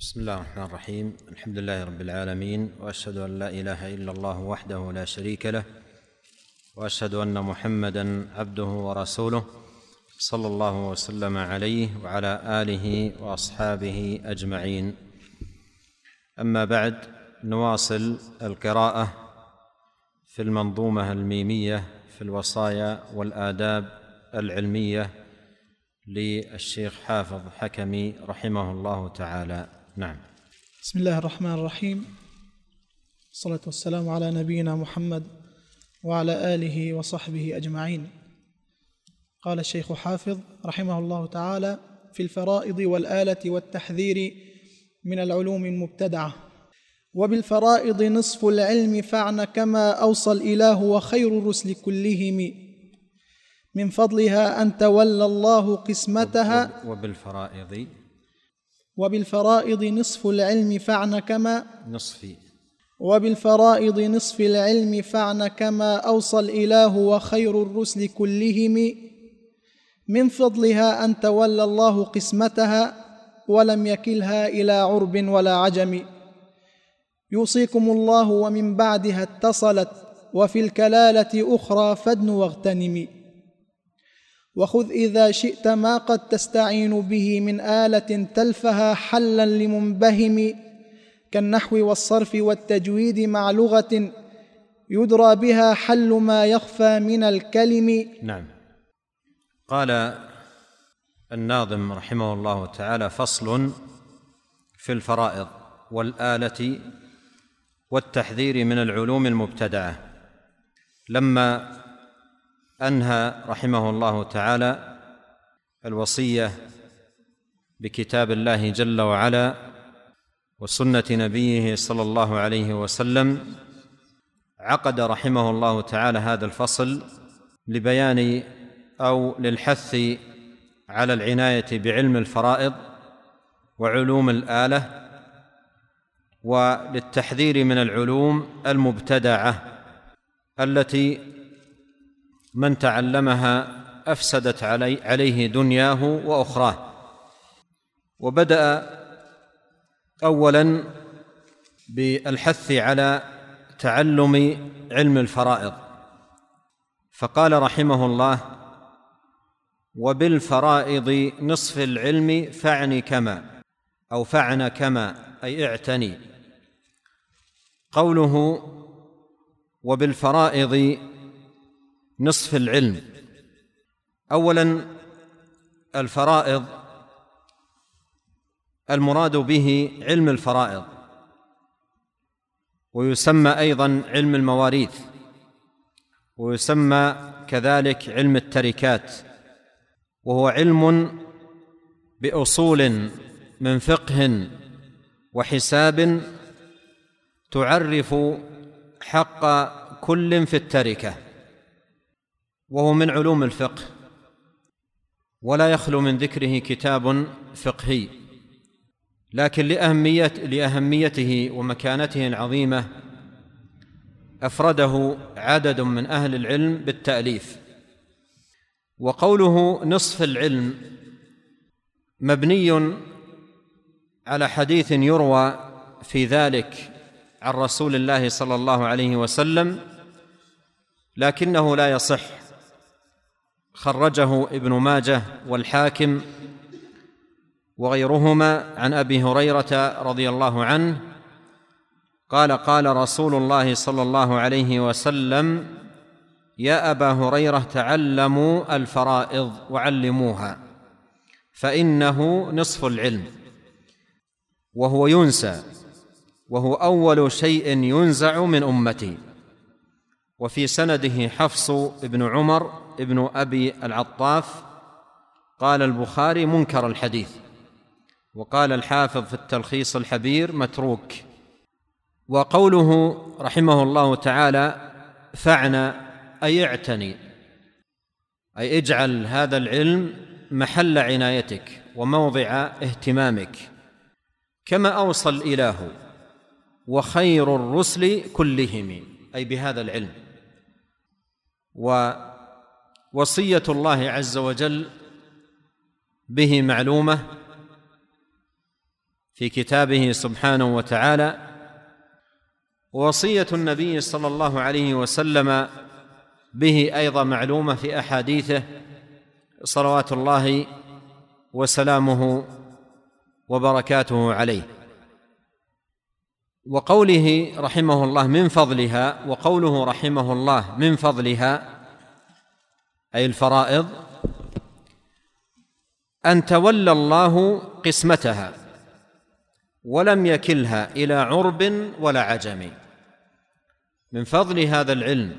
بسم الله الرحمن الرحيم. الحمد لله رب العالمين وأشهد أن لا إله إلا الله وحده لا شريك له وأشهد أن محمدا عبده ورسوله صلى الله وسلم عليه وعلى آله وأصحابه أجمعين. أما بعد نواصل القراءة في المنظومة الميمية في الوصايا والآداب العلمية للشيخ حافظ حكمي رحمه الله تعالى. نعم. بسم الله الرحمن الرحيم. الصلاة والسلام على نبينا محمد وعلى آله وصحبه أجمعين. قال الشيخ حافظ رحمه الله تعالى في الفرائض والآلة والتحذير من العلوم المبتدعة. وبالفرائض نصف العلم فعن كما أوصى الإله وخير الرسل كلهم. من فضلها أن تولى الله قسمتها. وبالفرائض وبالفرائض نصف العلم فعن كما نصفي وبالفرائض نصف العلم فعن كما أوصى الإله وخير الرسل كلهم. من فضلها أن تولى الله قسمتها ولم يكلها إلى عرب ولا عجم. يوصيكم الله ومن بعدها اتصلت وفي الكلالة أخرى فدن واغتنم. وخذ إذا شئت ما قد تستعين به من آلة تلفها حلا لمنبهم كالنحو والصرف والتجويد مع لغة يدرى بها حل ما يخفى من الكلم. نعم. قال الناظم رحمه الله تعالى فصل في الفرائض والآلة والتحذير من العلوم المبتدعة. لما أنهى رحمه الله تعالى الوصية بكتاب الله جل وعلا وسنة نبيه صلى الله عليه وسلم عقد رحمه الله تعالى هذا الفصل لبيان أو للحث على العناية بعلم الفرائض وعلوم الآلة وللتحذير من العلوم المبتدعة التي من تعلمها أفسدت علي عليه دنياه وأخراه. وبدأ اولا بالحث على تعلم علم الفرائض. فقال رحمه الله وبالفرائض نصف العلم فعن كما أو فعن كما أي اعتني. قوله وبالفرائض نصف العلم. اولا الفرائض. المراد به علم الفرائض. ويسمى أيضا علم المواريث. ويسمى كذلك علم التركات. وهو علم بأصول من فقه وحساب تعرف حق كل في التركة. وهو من علوم الفقه. ولا يخلو من ذكره كتاب فقهي. لكن لأهمية لأهميته ومكانته العظيمة أفرده عدد من أهل العلم بالتأليف. وقوله نصف العلم مبني على حديث يروى في ذلك عن رسول الله صلى الله عليه وسلم لكنه لا يصح. خرجه ابن ماجه والحاكم وغيرهما عن أبي هريرة رضي الله عنه قال قال رسول الله صلى الله عليه وسلم يا أبا هريرة تعلموا الفرائض وعلموها فإنه نصف العلم وهو ينسى وهو أول شيء ينزع من أمتي وفي سنده حفص بن عمر ابن أبي العطاف قال البخاري منكر الحديث وقال الحافظ في التلخيص الحبير متروك. وقوله رحمه الله تعالى فعن أي اعتني. أي اجعل هذا العلم محل عنايتك وموضع اهتمامك. كما أوصى الإله وخير الرسل كلهم أي بهذا العلم. ووصيه الله عز وجل به معلومة في كتابه سبحانه وتعالى ووصية النبي صلى الله عليه وسلم به أيضا معلومة في أحاديثه صلوات الله وسلامه وبركاته عليه. وقوله رحمه الله من فضلها وقوله رحمه الله من فضلها أي الفرائض أن تولى الله قسمتها ولم يكلها إلى عرب ولا عجم. من فضل هذا العلم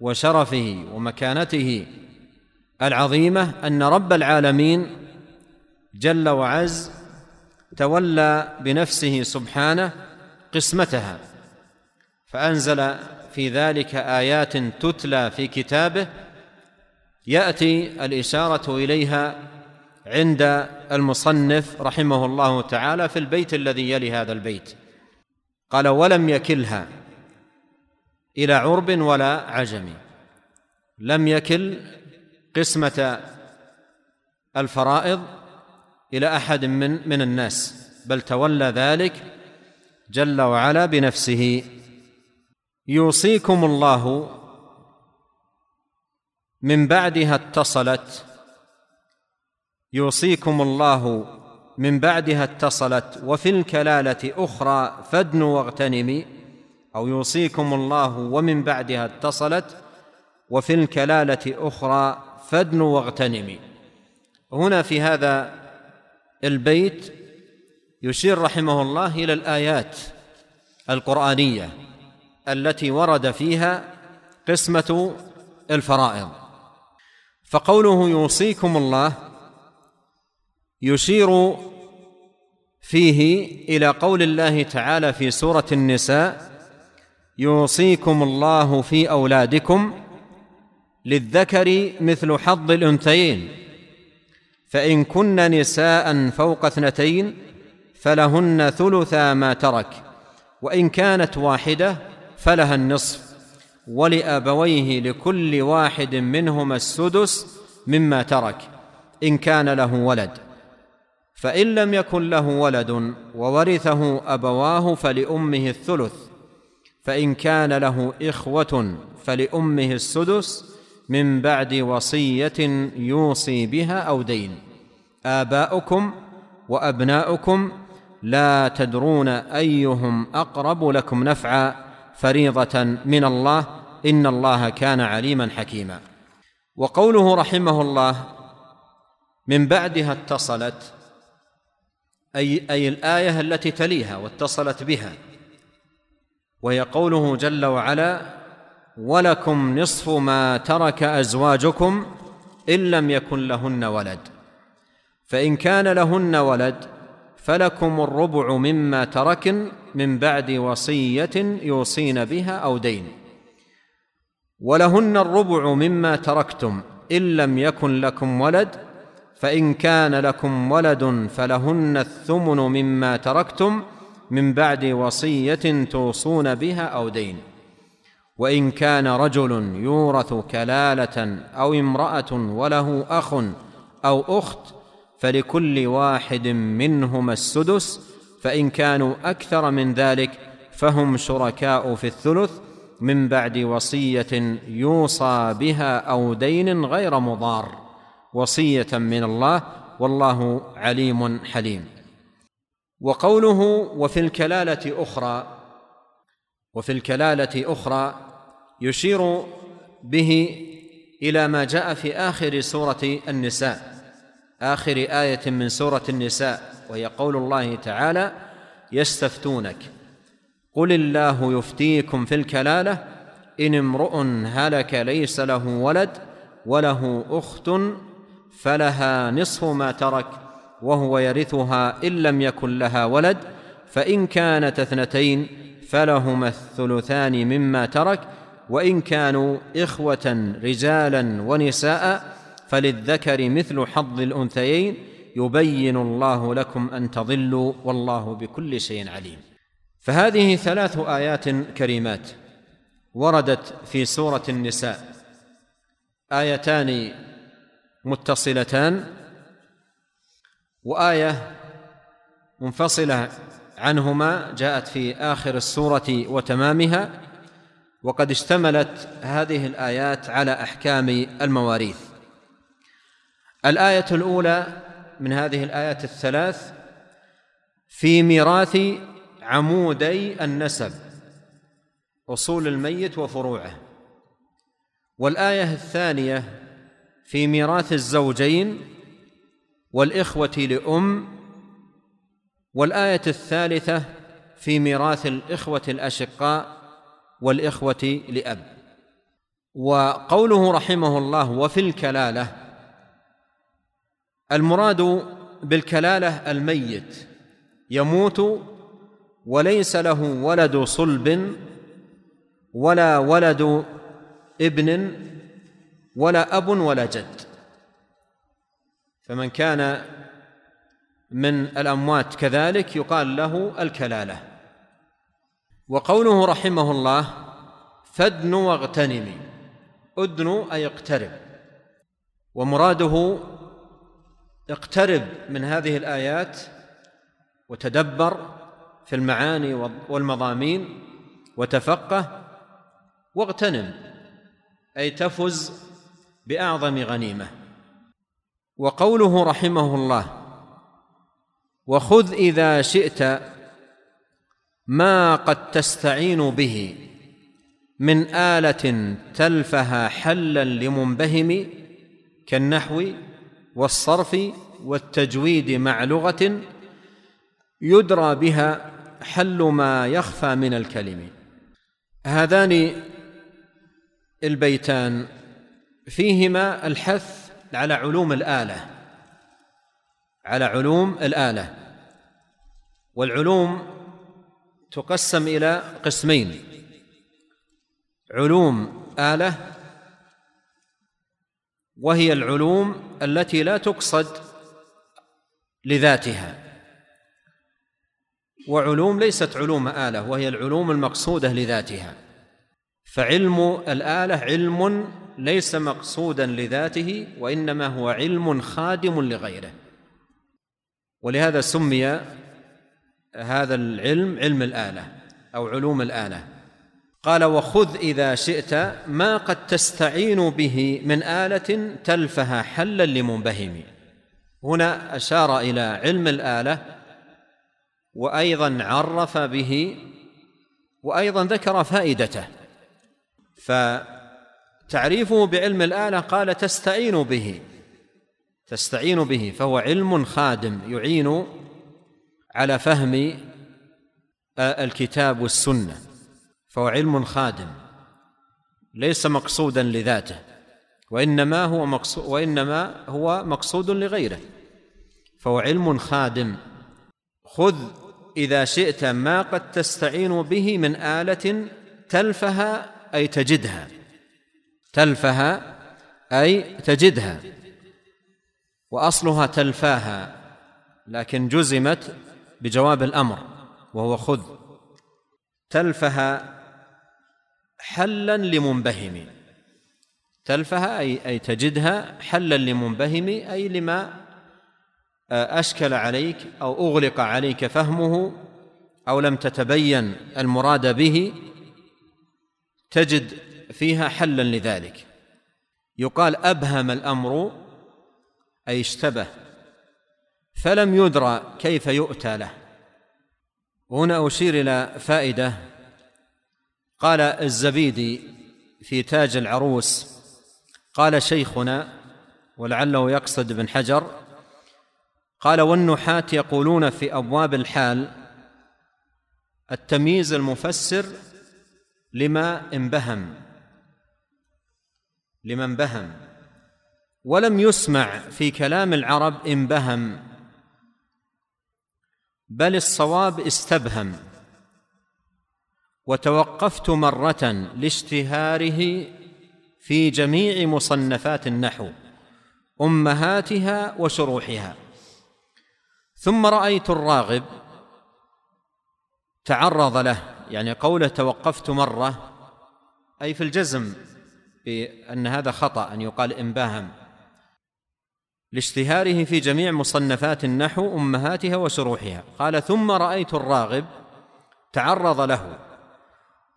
وشرفه ومكانته العظيمة أن رب العالمين جل وعز تولى بنفسه سبحانه قسمتها فأنزل في ذلك آيات تتلى في كتابه يأتي الإشارة إليها عند المصنف رحمه الله تعالى في البيت الذي يلي هذا البيت. قال ولم يكلها إلى عرب ولا عجم. لم يكل قسمة الفرائض إلى أحد من من الناس بل تولى ذلك جل وعلا بنفسه. يوصيكم الله من بعدها اتصلت. يوصيكم الله. من بعدها اتصلت. وفي الكلالة أخرى فادنوا واغتنمي. أو يوصيكم الله. ومن بعدها اتصلت. وفي الكلالة أخرى فادنوا واغتنمي. هنا في هذا البيت يشير رحمه الله إلى الآيات القرآنية التي ورد فيها قسمة الفرائض. فقوله يوصيكم الله يشير فيه إلى قول الله تعالى في سورة النساء يوصيكم الله في أولادكم للذكر مثل حظ الأنثيين فإن كن نساء فوق اثنتين فلهن ثلثا ما ترك وإن كانت واحدة فلها النصف. ولأبويه لكل واحد منهما السدس مما ترك إن كان له ولد. فإن لم يكن له ولد وورثه أبواه فلأمه الثلث فإن كان له إخوة فلأمه السدس من بعد وصية يوصي بها أو دين. آباؤكم وأبناؤكم لا تدرون أيهم أقرب لكم نفعا. فريضة من الله إن الله كان عليما حكيما. وقوله رحمه الله من بعدها اتصلت أي أي الآية التي تليها واتصلت بها وهي قوله جل وعلا ولكم نصف ما ترك أزواجكم إن لم يكن لهن ولد. فإن كان لهن ولد فلكم الربع مما تركن من بعد وصية يوصين بها أو دين. ولهن الربع مما تركتم إن لم يكن لكم ولد فإن كان لكم ولد فلهن الثمن مما تركتم من بعد وصية توصون بها أو دين. وإن كان رجل يورث كلالة أو امرأة وله أخ أو أخت فلكل واحد منهما السدس فإن كانوا أكثر من ذلك فهم شركاء في الثلث من بعد وصية يوصى بها أو دين غير مضار. وصية من الله والله عليم حليم. وقوله وفي الكلالة أخرى وفي الكلالة أخرى يشير به إلى ما جاء في آخر سورة النساء. آخر آية من سورة النساء وهي قول الله تعالى يستفتونك. قل الله يفتيكم في الكلالة إن امرؤ هلك ليس له ولد وله أخت فلها نصف ما ترك وهو يرثها إن لم يكن لها ولد فإن كانت اثنتين فلهما الثلثان مما ترك وإن كانوا إخوة رجالا ونساء فللذكر مثل حظ الأنثيين يبين الله لكم أن تضلوا والله بكل شيء عليم. فهذه ثلاث آيات كريمات وردت في سورة النساء. آيتان متصلتان وآية منفصلة عنهما جاءت في آخر السورة وتمامها. وقد اشتملت هذه الآيات على أحكام المواريث. الآية الأولى من هذه الايات الثلاث في ميراث عمودي النسب أصول الميت وفروعه. والآية الثانية في ميراث الزوجين والإخوة لأم. والآية الثالثة في ميراث الإخوة الأشقاء والإخوة لأب. وقوله رحمه الله وفي الكلالة المراد بالكلالة الميت يموت وليس له ولد صلب ولا ولد ابن ولا أب ولا جد. فمن كان من الأموات كذلك يقال له الكلالة. وقوله رحمه الله فادن واغتنمي أدن أي اقترب. ومراده اقترب من هذه الآيات وتدبر في المعاني والمضامين وتفقه واغتنم أي تفز بأعظم غنيمة. وقوله رحمه الله وخذ إذا شئت ما قد تستعين به من آلة تلفها حلا لمنبهم كالنحو والصرف والتجويد مع لغة يدرى بها حل ما يخفى من الكلم هذان البيتان فيهما الحث على علوم الآلة على علوم الآلة والعلوم تقسم إلى قسمين علوم آلة وهي العلوم التي لا تقصد لذاتها. وعلوم ليست علوم آلة وهي العلوم المقصودة لذاتها. فعلم الآلة علم ليس مقصودا لذاته وإنما هو علم خادم لغيره. ولهذا سمي هذا العلم علم الآلة أو علوم الآلة. قال وخذ إذا شئت ما قد تستعين به من آلة تلفها حلا لمنبهم. هنا أشار إلى علم الآلة وأيضا عرف به وأيضا ذكر فائدته. فتعريفه بعلم الآلة قال تستعين به تستعين به فهو علم خادم يعين على فهم الكتاب والسنة. فهو علم خادم ليس مقصودا لذاته وإنما هو مقصود وإنما هو مقصود لغيره فهو علم خادم. خذ إذا شئت ما قد تستعين به من آلة تلفها أي تجدها تلفها أي تجدها وأصلها تلفاها لكن جزمت بجواب الأمر وهو خذ. تلفها حلا لمنبهم. تلفها اي أي تجدها حلا لمنبهم أي لما أشكل عليك أو أغلق عليك فهمه أو لم تتبين المراد به تجد فيها حلا لذلك. يقال أبهم الأمر أي اشتبه فلم يدرى كيف يؤتى له. هنا أشير إلى فائدة قال الزبيدي في تاج العروس قال شيخنا ولعله يقصد ابن حجر قال والنحاة يقولون في أبواب الحال التمييز المفسر لما انبهم لما انبهم ولم يسمع في كلام العرب انبهم بل الصواب استبهم. وتوقفت مرة لاشتهاره في جميع مصنفات النحو أمهاتها وشروحها. ثم رأيت الراغب تعرض له يعني قوله توقفت مرة أي في الجزم بأن هذا خطأ أن يقال إنباهم لاشتهاره في جميع مصنفات النحو أمهاتها وشروحها. قال ثم رأيت الراغب تعرض له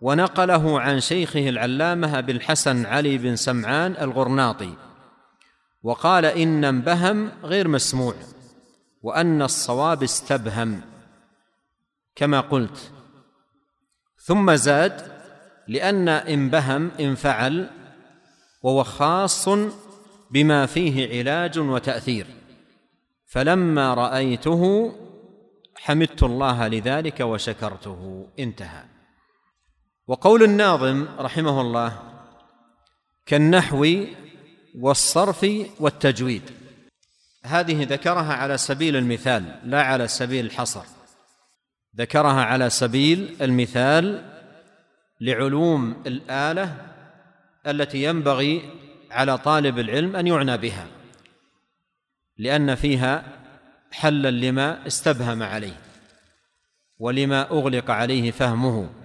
ونقله عن شيخه العلامة أبي الحسن علي بن سمعان الغرناطي وقال إن انبهم غير مسموع وأن الصواب استبهم كما قلت. ثم زاد لأن انبهم انفعل وهو خاص بما فيه علاج وتأثير. فلما رأيته حمدت الله لذلك وشكرته. انتهى. وقول الناظم رحمه الله كالنحو والصرف والتجويد. هذه ذكرها على سبيل المثال لا على سبيل الحصر. ذكرها على سبيل المثال لعلوم الآلة التي ينبغي على طالب العلم أن يعنى بها لأن فيها حلا لما استبهم عليه ولما أغلق عليه فهمه.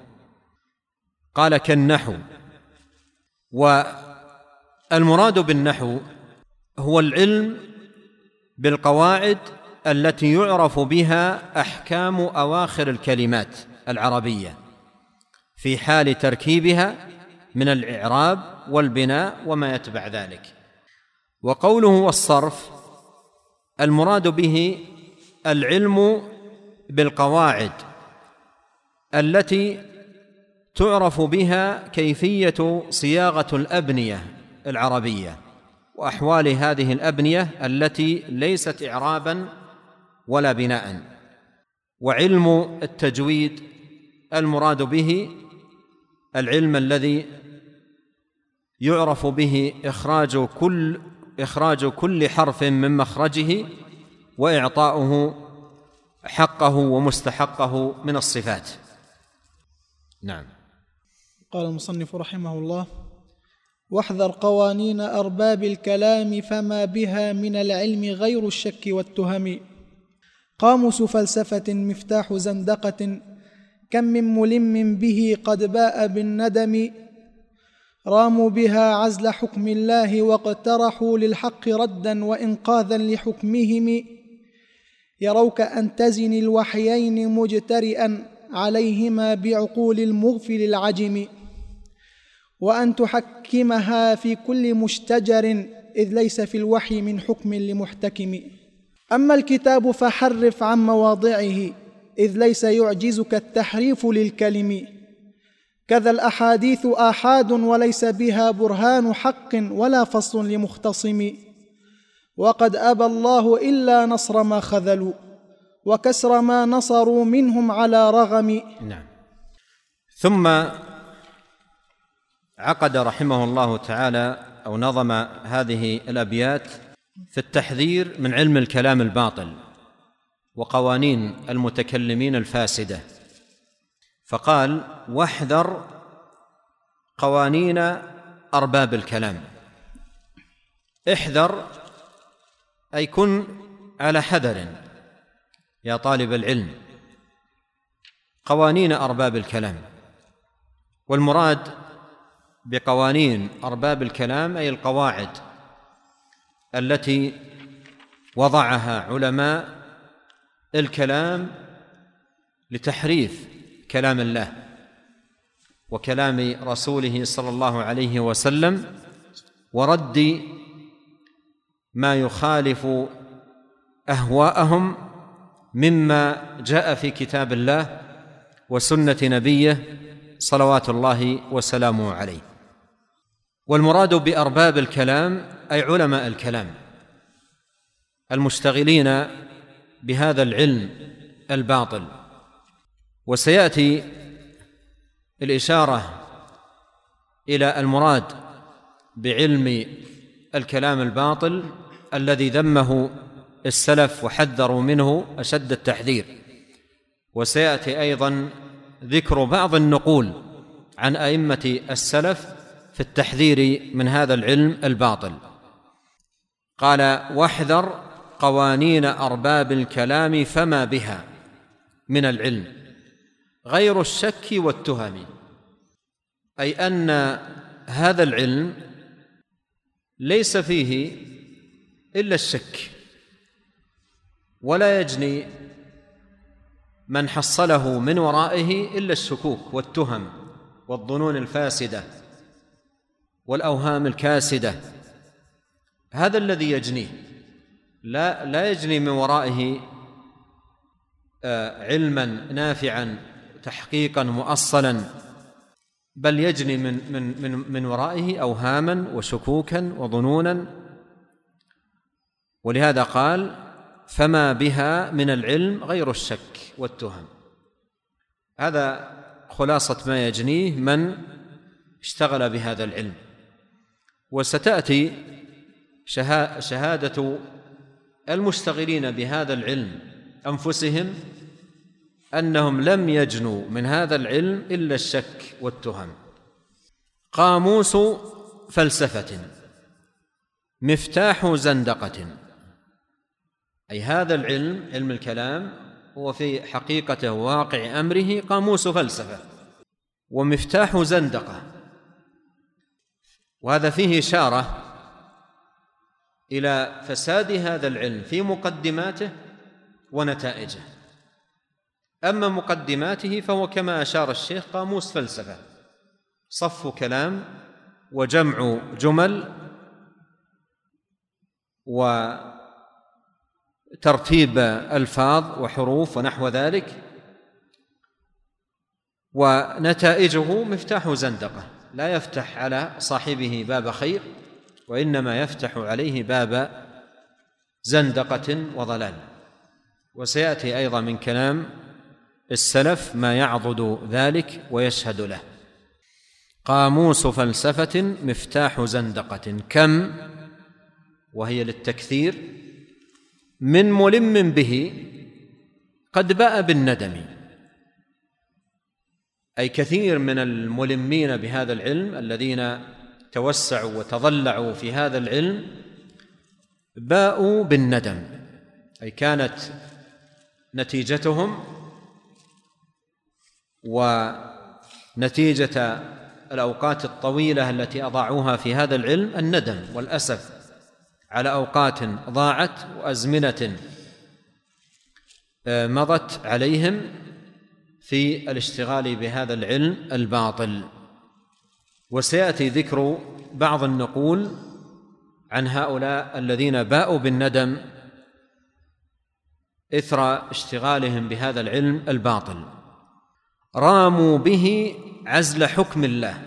قال كالنحو. والمراد بالنحو هو العلم بالقواعد التي يعرف بها أحكام أواخر الكلمات العربية في حال تركيبها من الإعراب والبناء وما يتبع ذلك. وقوله والصرف المراد به العلم بالقواعد التي تعرف بها كيفية صياغة الأبنية العربية وأحوال هذه الأبنية التي ليست اعرابا ولا بناء. وعلم التجويد المراد به العلم الذي يعرف به إخراج كل إخراج كل حرف من مخرجه وإعطاؤه حقه ومستحقه من الصفات. نعم. قال المصنف رحمه الله واحذر قوانين أرباب الكلام فما بها من العلم غير الشك والتهم. قاموس فلسفة مفتاح زندقة كم من ملم به قد باء بالندم. راموا بها عزل حكم الله واقترحوا للحق ردا وإنقاذا لحكمهم. يروك أن تزن الوحيين مجترئا عليهما بعقول المغفل العجم. وأن تحكمها في كل مشتجر إذ ليس في الوحي من حكم لمحتكم. أما الكتاب فحرف عن مواضعه إذ ليس يعجزك التحريف للكلم. كذا الأحاديث آحاد وليس بها برهان حق ولا فصل لمختصم. وقد أبى الله إلا نصر ما خذلوا وكسر ما نصروا منهم على رغم. نعم. ثم عقد رحمه الله تعالى أو نظم هذه الأبيات في التحذير من علم الكلام الباطل وقوانين المتكلمين الفاسدة. فقال واحذر قوانين أرباب الكلام. احذر أي كن على حذر يا طالب العلم. قوانين أرباب الكلام. والمراد بقوانين أرباب الكلام أي القواعد التي وضعها علماء الكلام لتحريف كلام الله وكلام رسوله صلى الله عليه وسلم ورد ما يخالف أهواءهم مما جاء في كتاب الله وسنة نبيه صلوات الله وسلامه عليه. والمراد بأرباب الكلام أي علماء الكلام المشتغلين بهذا العلم الباطل. وسيأتي الإشارة إلى المراد بعلم الكلام الباطل الذي ذمه السلف وحذروا منه أشد التحذير. وسيأتي أيضا ذكر بعض النقول عن أئمة السلف في التحذير من هذا العلم الباطل. قال واحذر قوانين أرباب الكلام فما بها من العلم غير الشك والتهم أي أن هذا العلم ليس فيه إلا الشك ولا يجني من حصله من ورائه إلا الشكوك والتهم والظنون الفاسدة والأوهام الكاسدة. هذا الذي يجنيه لا لا يجني من ورائه آه، علما نافعا تحقيقا مؤصلا بل يجني من من من من ورائه اوهاما وشكوكا وظنونا. ولهذا قال فما بها من العلم غير الشك والتهم. هذا خلاصة ما يجنيه من اشتغل بهذا العلم. وستأتي شهادة المشتغلين بهذا العلم أنفسهم أنهم لم يجنوا من هذا العلم إلا الشك والتهم. قاموس فلسفة مفتاح زندقة. أي هذا العلم علم الكلام هو في حقيقته واقع أمره قاموس فلسفة ومفتاح زندقة. وهذا فيه إشارة إلى فساد هذا العلم في مقدماته ونتائجه. أما مقدماته فهو كما أشار الشيخ قاموس فلسفة صف كلام وجمع جمل وترتيب ألفاظ وحروف ونحو ذلك ونتائجه مفتاح زندقة لا يفتح على صاحبه باب خير وإنما يفتح عليه باب زندقة وضلال. وسيأتي أيضا من كلام السلف ما يعضد ذلك ويشهد له. قاموس فلسفة مفتاح زندقة كم؟ وهي للتكثير. من ملم به قد باء بالندم. أي كثير من الملمين بهذا العلم الذين توسعوا وتضلعوا في هذا العلم باءوا بالندم. أي كانت نتيجتهم ونتيجة الأوقات الطويلة التي اضاعوها في هذا العلم الندم والأسف. على أوقات ضاعت وأزمنة آه، مضت عليهم في الاشتغال بهذا العلم الباطل. وسيأتي ذكر بعض النقول عن هؤلاء الذين باءوا بالندم إثر اشتغالهم بهذا العلم الباطل. راموا به عزل حكم الله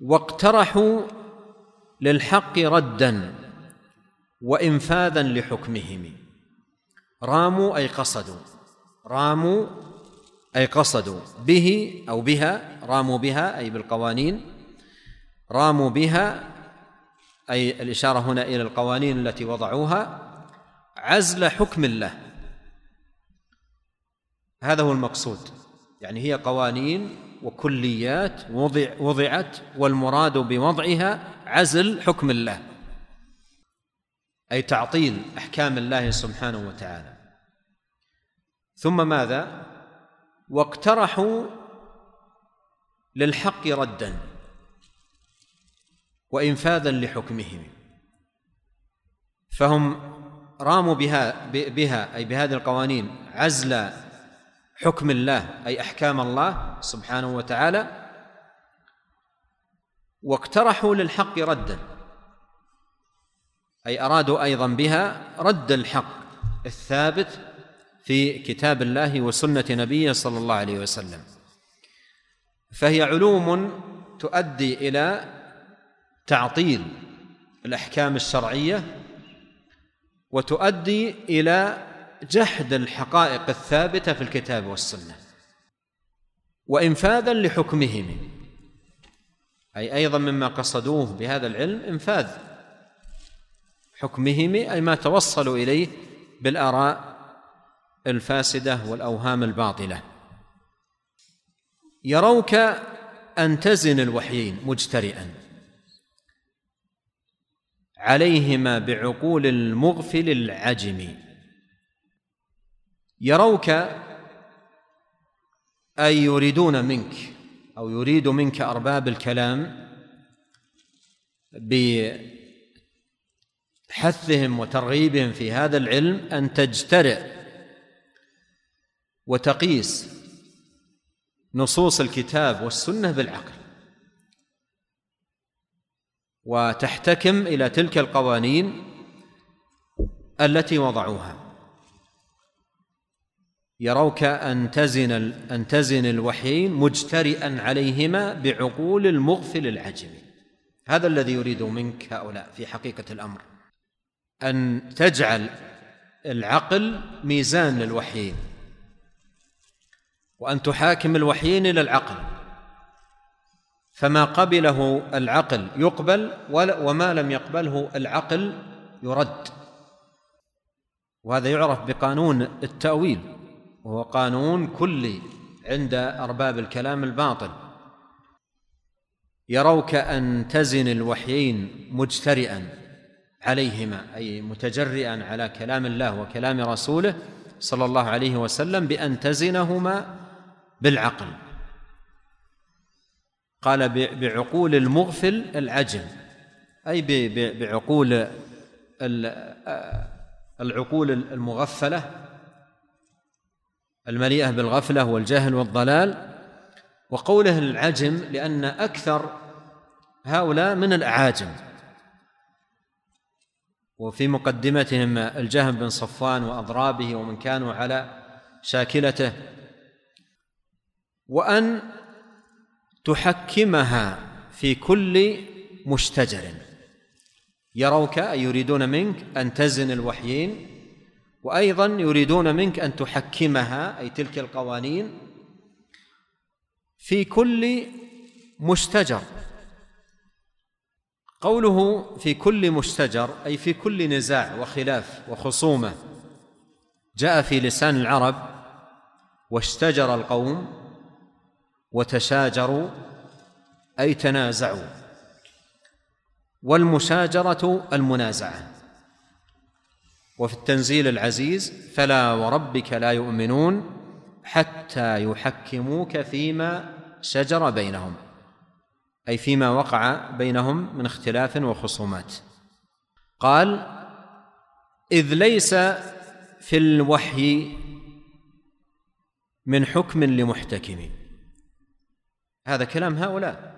واقترحوا للحق ردا وإنفاذا لحكمهم. راموا أي قصدوا. راموا أي قصدوا. به أو بها راموا بها أي بالقوانين. راموا بها أي الإشارة هنا إلى القوانين التي وضعوها. عزل حكم الله. هذا هو المقصود. يعني هي قوانين وكليات وضع وضعت والمراد بوضعها عزل حكم الله أي تعطيل أحكام الله سبحانه وتعالى. ثم ماذا؟ واقترحوا للحق ردا وإنفاذا لحكمهم. فهم راموا بها بها أي بهذه القوانين عزل حكم الله أي أحكام الله سبحانه وتعالى واقترحوا للحق ردا. أي أرادوا أيضا بها رد الحق الثابت في كتاب الله وسنة نبيه صلى الله عليه وسلم. فهي علوم تؤدي إلى تعطيل الأحكام الشرعية وتؤدي إلى جحد الحقائق الثابتة في الكتاب والسنة. وانفاذا لحكمهم. أي أيضا مما قصدوه بهذا العلم إنفاذ حكمهم أي ما توصلوا إليه بالآراء الفاسدة والأوهام الباطلة. يروك أن تزن الوحيين مجترئا. عليهما بعقول المغفل العجم. يروك اي يريدون منك أو يريد منك أرباب الكلام حثهم وترغيبهم في هذا العلم أن تجترئ وتقيس نصوص الكتاب والسنة بالعقل وتحتكم إلى تلك القوانين التي وضعوها. يروك أن تزن أن تزن الوحيين مجترئا عليهما بعقول المغفل العجمي هذا الذي يريد منك هؤلاء في حقيقة الأمر. أن تجعل العقل ميزان للوحيين. وأن تحاكم الوحيين إلى العقل. فما قبله العقل يقبل وما لم يقبله العقل يرد. وهذا يعرف بقانون التأويل. وهو قانون كلي عند أرباب الكلام الباطل. يروك أن تزن الوحيين مجترئا عليهما أي متجرئا على كلام الله وكلام رسوله صلى الله عليه وسلم بأن تزنهما بالعقل. قال بعقول المغفل العجل أي بعقول العقول المغفلة المليئة بالغفلة والجهل والضلال وقوله العجم لأن أكثر هؤلاء من الأعاجم. وفي مقدمتهم الجهم بن صفوان وأضرابه ومن كانوا على شاكلته. وأن تحكمها في كل مشتجر. يروك أي يريدون منك أن تزن الوحيين وأيضا يريدون منك أن تحكمها أي تلك القوانين في كل مشتجر قوله في كل مشتجر أي في كل نزاع وخلاف وخصومة جاء في لسان العرب واشتجر القوم وتشاجروا أي تنازعوا. والمشاجرة المنازعة. وفي التنزيل العزيز فلا وربك لا يؤمنون حتى يحكموك فيما شجر بينهم. أي فيما وقع بينهم من اختلاف وخصومات. قال إذ ليس في الوحي من حكم لمحتكم. هذا كلام هؤلاء.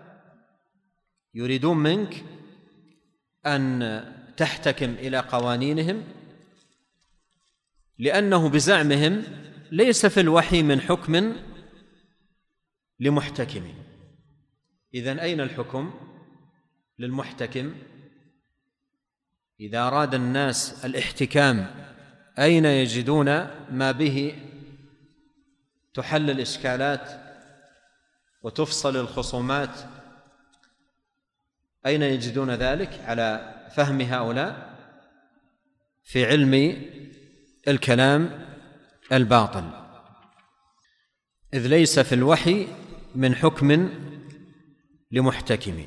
يريدون منك أن تحتكم إلى قوانينهم لأنه بزعمهم ليس في الوحي من حكم لمحتكم. اذا أين الحكم للمحتكم؟ إذا أراد الناس الاحتكام أين يجدون ما به؟ تحل الإشكالات وتفصل الخصومات. أين يجدون ذلك؟ على فهم هؤلاء؟ في علم الكلام الباطل. إذ ليس في الوحي من حكم لمحتكم.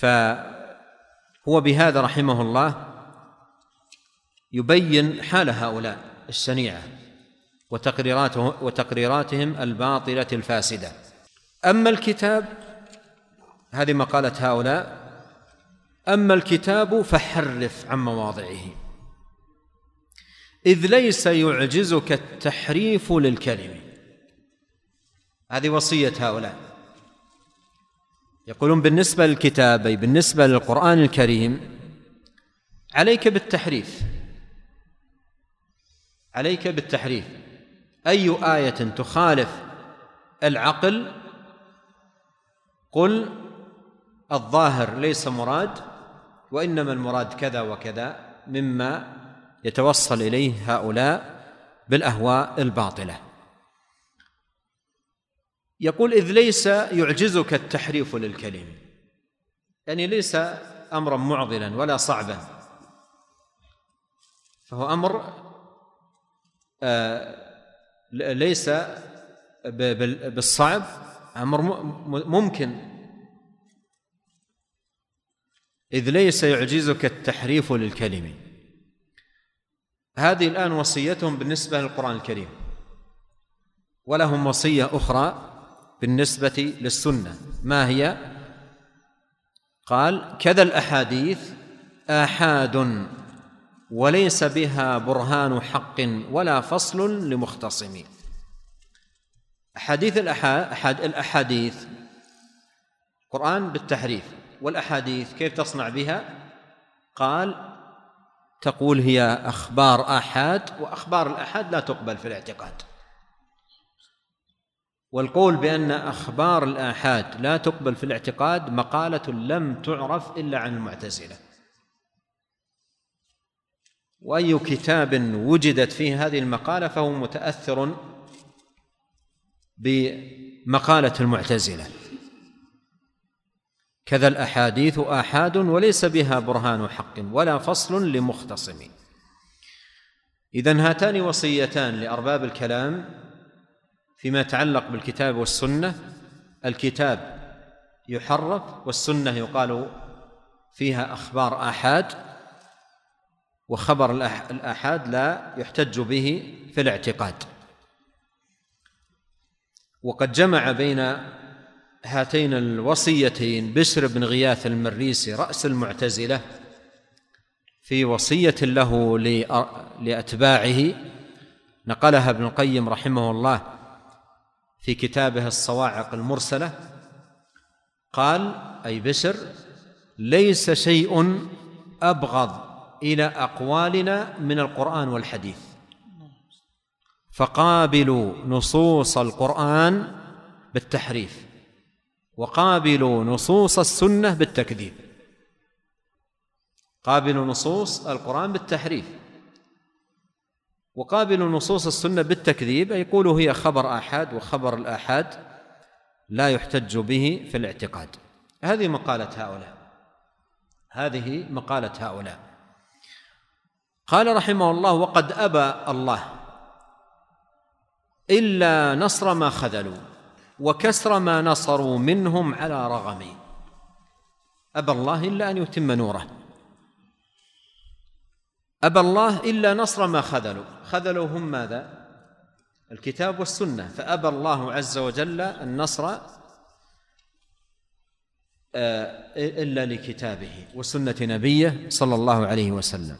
فهو بهذا رحمه الله يبين حال هؤلاء الشنيعة وتقريراته وتقريراتهم الباطلة الفاسدة. أما الكتاب هذه مقالة هؤلاء أما الكتاب فحرف عن مواضعه. إذ ليس يعجزك التحريف للكلم. هذه وصية هؤلاء. يقولون بالنسبة للكتاب أي بالنسبة للقرآن الكريم عليك بالتحريف. عليك بالتحريف. أي آية تخالف العقل؟ قل الظاهر ليس مراد وإنما المراد كذا وكذا مما يتوصل إليه هؤلاء بالأهواء الباطلة. يقول إذ ليس يعجزك التحريف للكلم. يعني ليس أمرا معضلا ولا صعبا. فهو أمر آه ليس بالصعب أمر ممكن. إذ ليس يعجزك التحريف للكلم. هذه الآن وصيتهم بالنسبة للقرآن الكريم. ولهم وصية أخرى بالنسبة للسنة. ما هي؟ قال كذا الأحاديث آحاد وليس بها برهان حق ولا فصل لمختصم أحاديث الأحاد الأحاديث. قرآن بالتحريف. والأحاديث كيف تصنع بها؟ قال تقول هي أخبار آحاد وأخبار الآحاد لا تقبل في الاعتقاد. والقول بأن أخبار الآحاد لا تقبل في الاعتقاد مقالة لم تعرف إلا عن المعتزلة. وأي كتاب وجدت فيه هذه المقالة فهو متأثر بمقالة المعتزلة. كذا الأحاديث آحاد وليس بها برهان حق ولا فصل لمختصم. إذن هاتان وصيتان لأرباب الكلام فيما يتعلق بالكتاب والسنة. الكتاب يحرف والسنة يقال فيها أخبار آحاد وخبر الآحاد لا يحتج به في الاعتقاد. وقد جمع بين هاتين الوصيتين. بشر بن غياث المريسي رأس المعتزلة في وصية له لأتباعه. نقلها ابن القيم رحمه الله في كتابه الصواعق المرسلة. قال أي بشر ليس شيء أبغض إلى أقوالنا من القرآن والحديث. فقابلوا نصوص القرآن بالتحريف. وقابلوا نصوص السنة بالتكذيب. قابلوا نصوص القرآن بالتحريف. وقابلوا نصوص السنة بالتكذيب يقولوا هي خبر آحاد وخبر الآحاد لا يحتج به في الاعتقاد. هذه مقالة هؤلاء. هذه مقالة هؤلاء. قال رحمه الله وقد أبى الله إلا نصر ما خذلوا. وكسر ما نصروا منهم على رغم. أبى الله إلا أن يتم نوره. أبى الله إلا نصر ما خذلوا. خذلوا هم ماذا؟ الكتاب والسنة. فأبى الله عز وجل النصر آه، إلا لكتابه وسنة نبيه صلى الله عليه وسلم.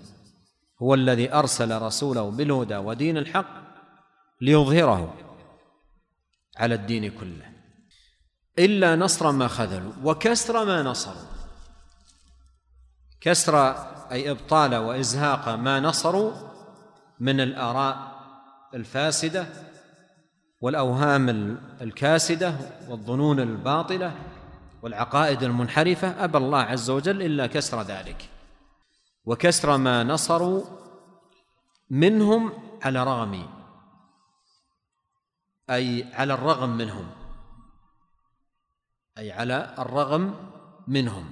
هو الذي أرسل رسوله بالهدى ودين الحق ليظهره. على الدين كله. إلا نصر ما خذلوا وكسر ما نصروا. كسر أي إبطال وإزهاق ما نصروا من الآراء الفاسدة والأوهام الكاسدة والظنون الباطلة والعقائد المنحرفة. أبى الله عز وجل إلا كسر ذلك. وكسر ما نصروا منهم على رغم أي على الرغم منهم. أي على الرغم منهم.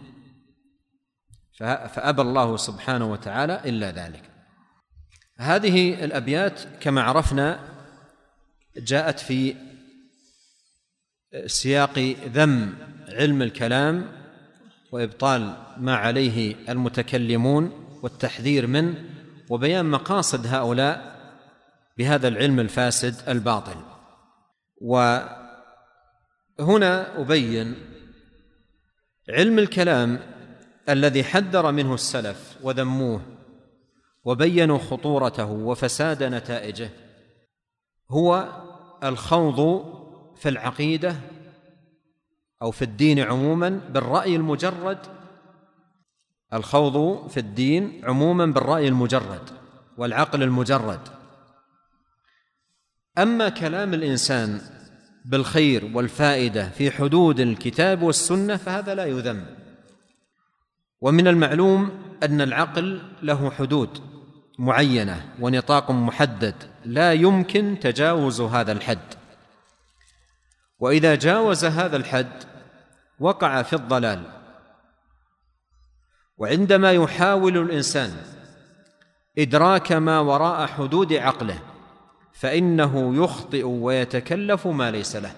فأبى الله سبحانه وتعالى إلا ذلك. هذه الأبيات كما عرفنا جاءت في سياق ذم علم الكلام وإبطال ما عليه المتكلمون والتحذير منه وبيان مقاصد هؤلاء بهذا العلم الفاسد الباطل. وهنا أبين علم الكلام الذي حذر منه السلف وذموه وبينوا خطورته وفساد نتائجه هو الخوض في العقيدة أو في الدين عموما بالرأي المجرد الخوض في الدين عموما بالرأي المجرد والعقل المجرد. أما كلام الإنسان بالخير والفائدة في حدود الكتاب والسنة فهذا لا يذم. ومن المعلوم أن العقل له حدود معينة ونطاق محدد لا يمكن تجاوز هذا الحد. وإذا جاوز هذا الحد وقع في الضلال. وعندما يحاول الإنسان إدراك ما وراء حدود عقله فإنه يخطئ ويتكلف ما ليس له.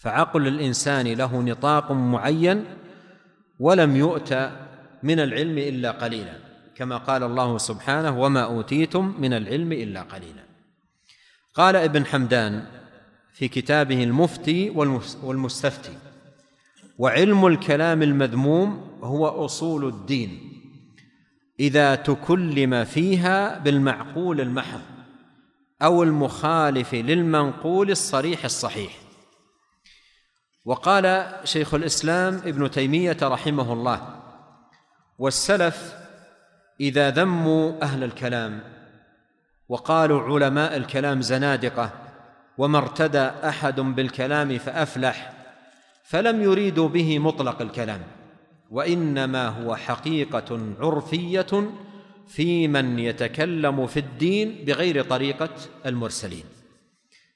فعقل الإنسان له نطاق معين ولم يؤت من العلم إلا قليلا كما قال الله سبحانه وما أوتيتم من العلم إلا قليلا. قال ابن حمدان في كتابه المفتي والمستفتي وعلم الكلام المذموم هو أصول الدين إذا تكلم فيها بالمعقول المحض. أو المخالف للمنقول الصريح الصحيح. وقال شيخ الإسلام ابن تيمية رحمه الله والسلف إذا ذموا أهل الكلام وقالوا علماء الكلام زنادقة وما ارتدى أحد بالكلام فأفلح فلم يريدوا به مطلق الكلام وإنما هو حقيقة عرفية في من يتكلم في الدين بغير طريقة المرسلين.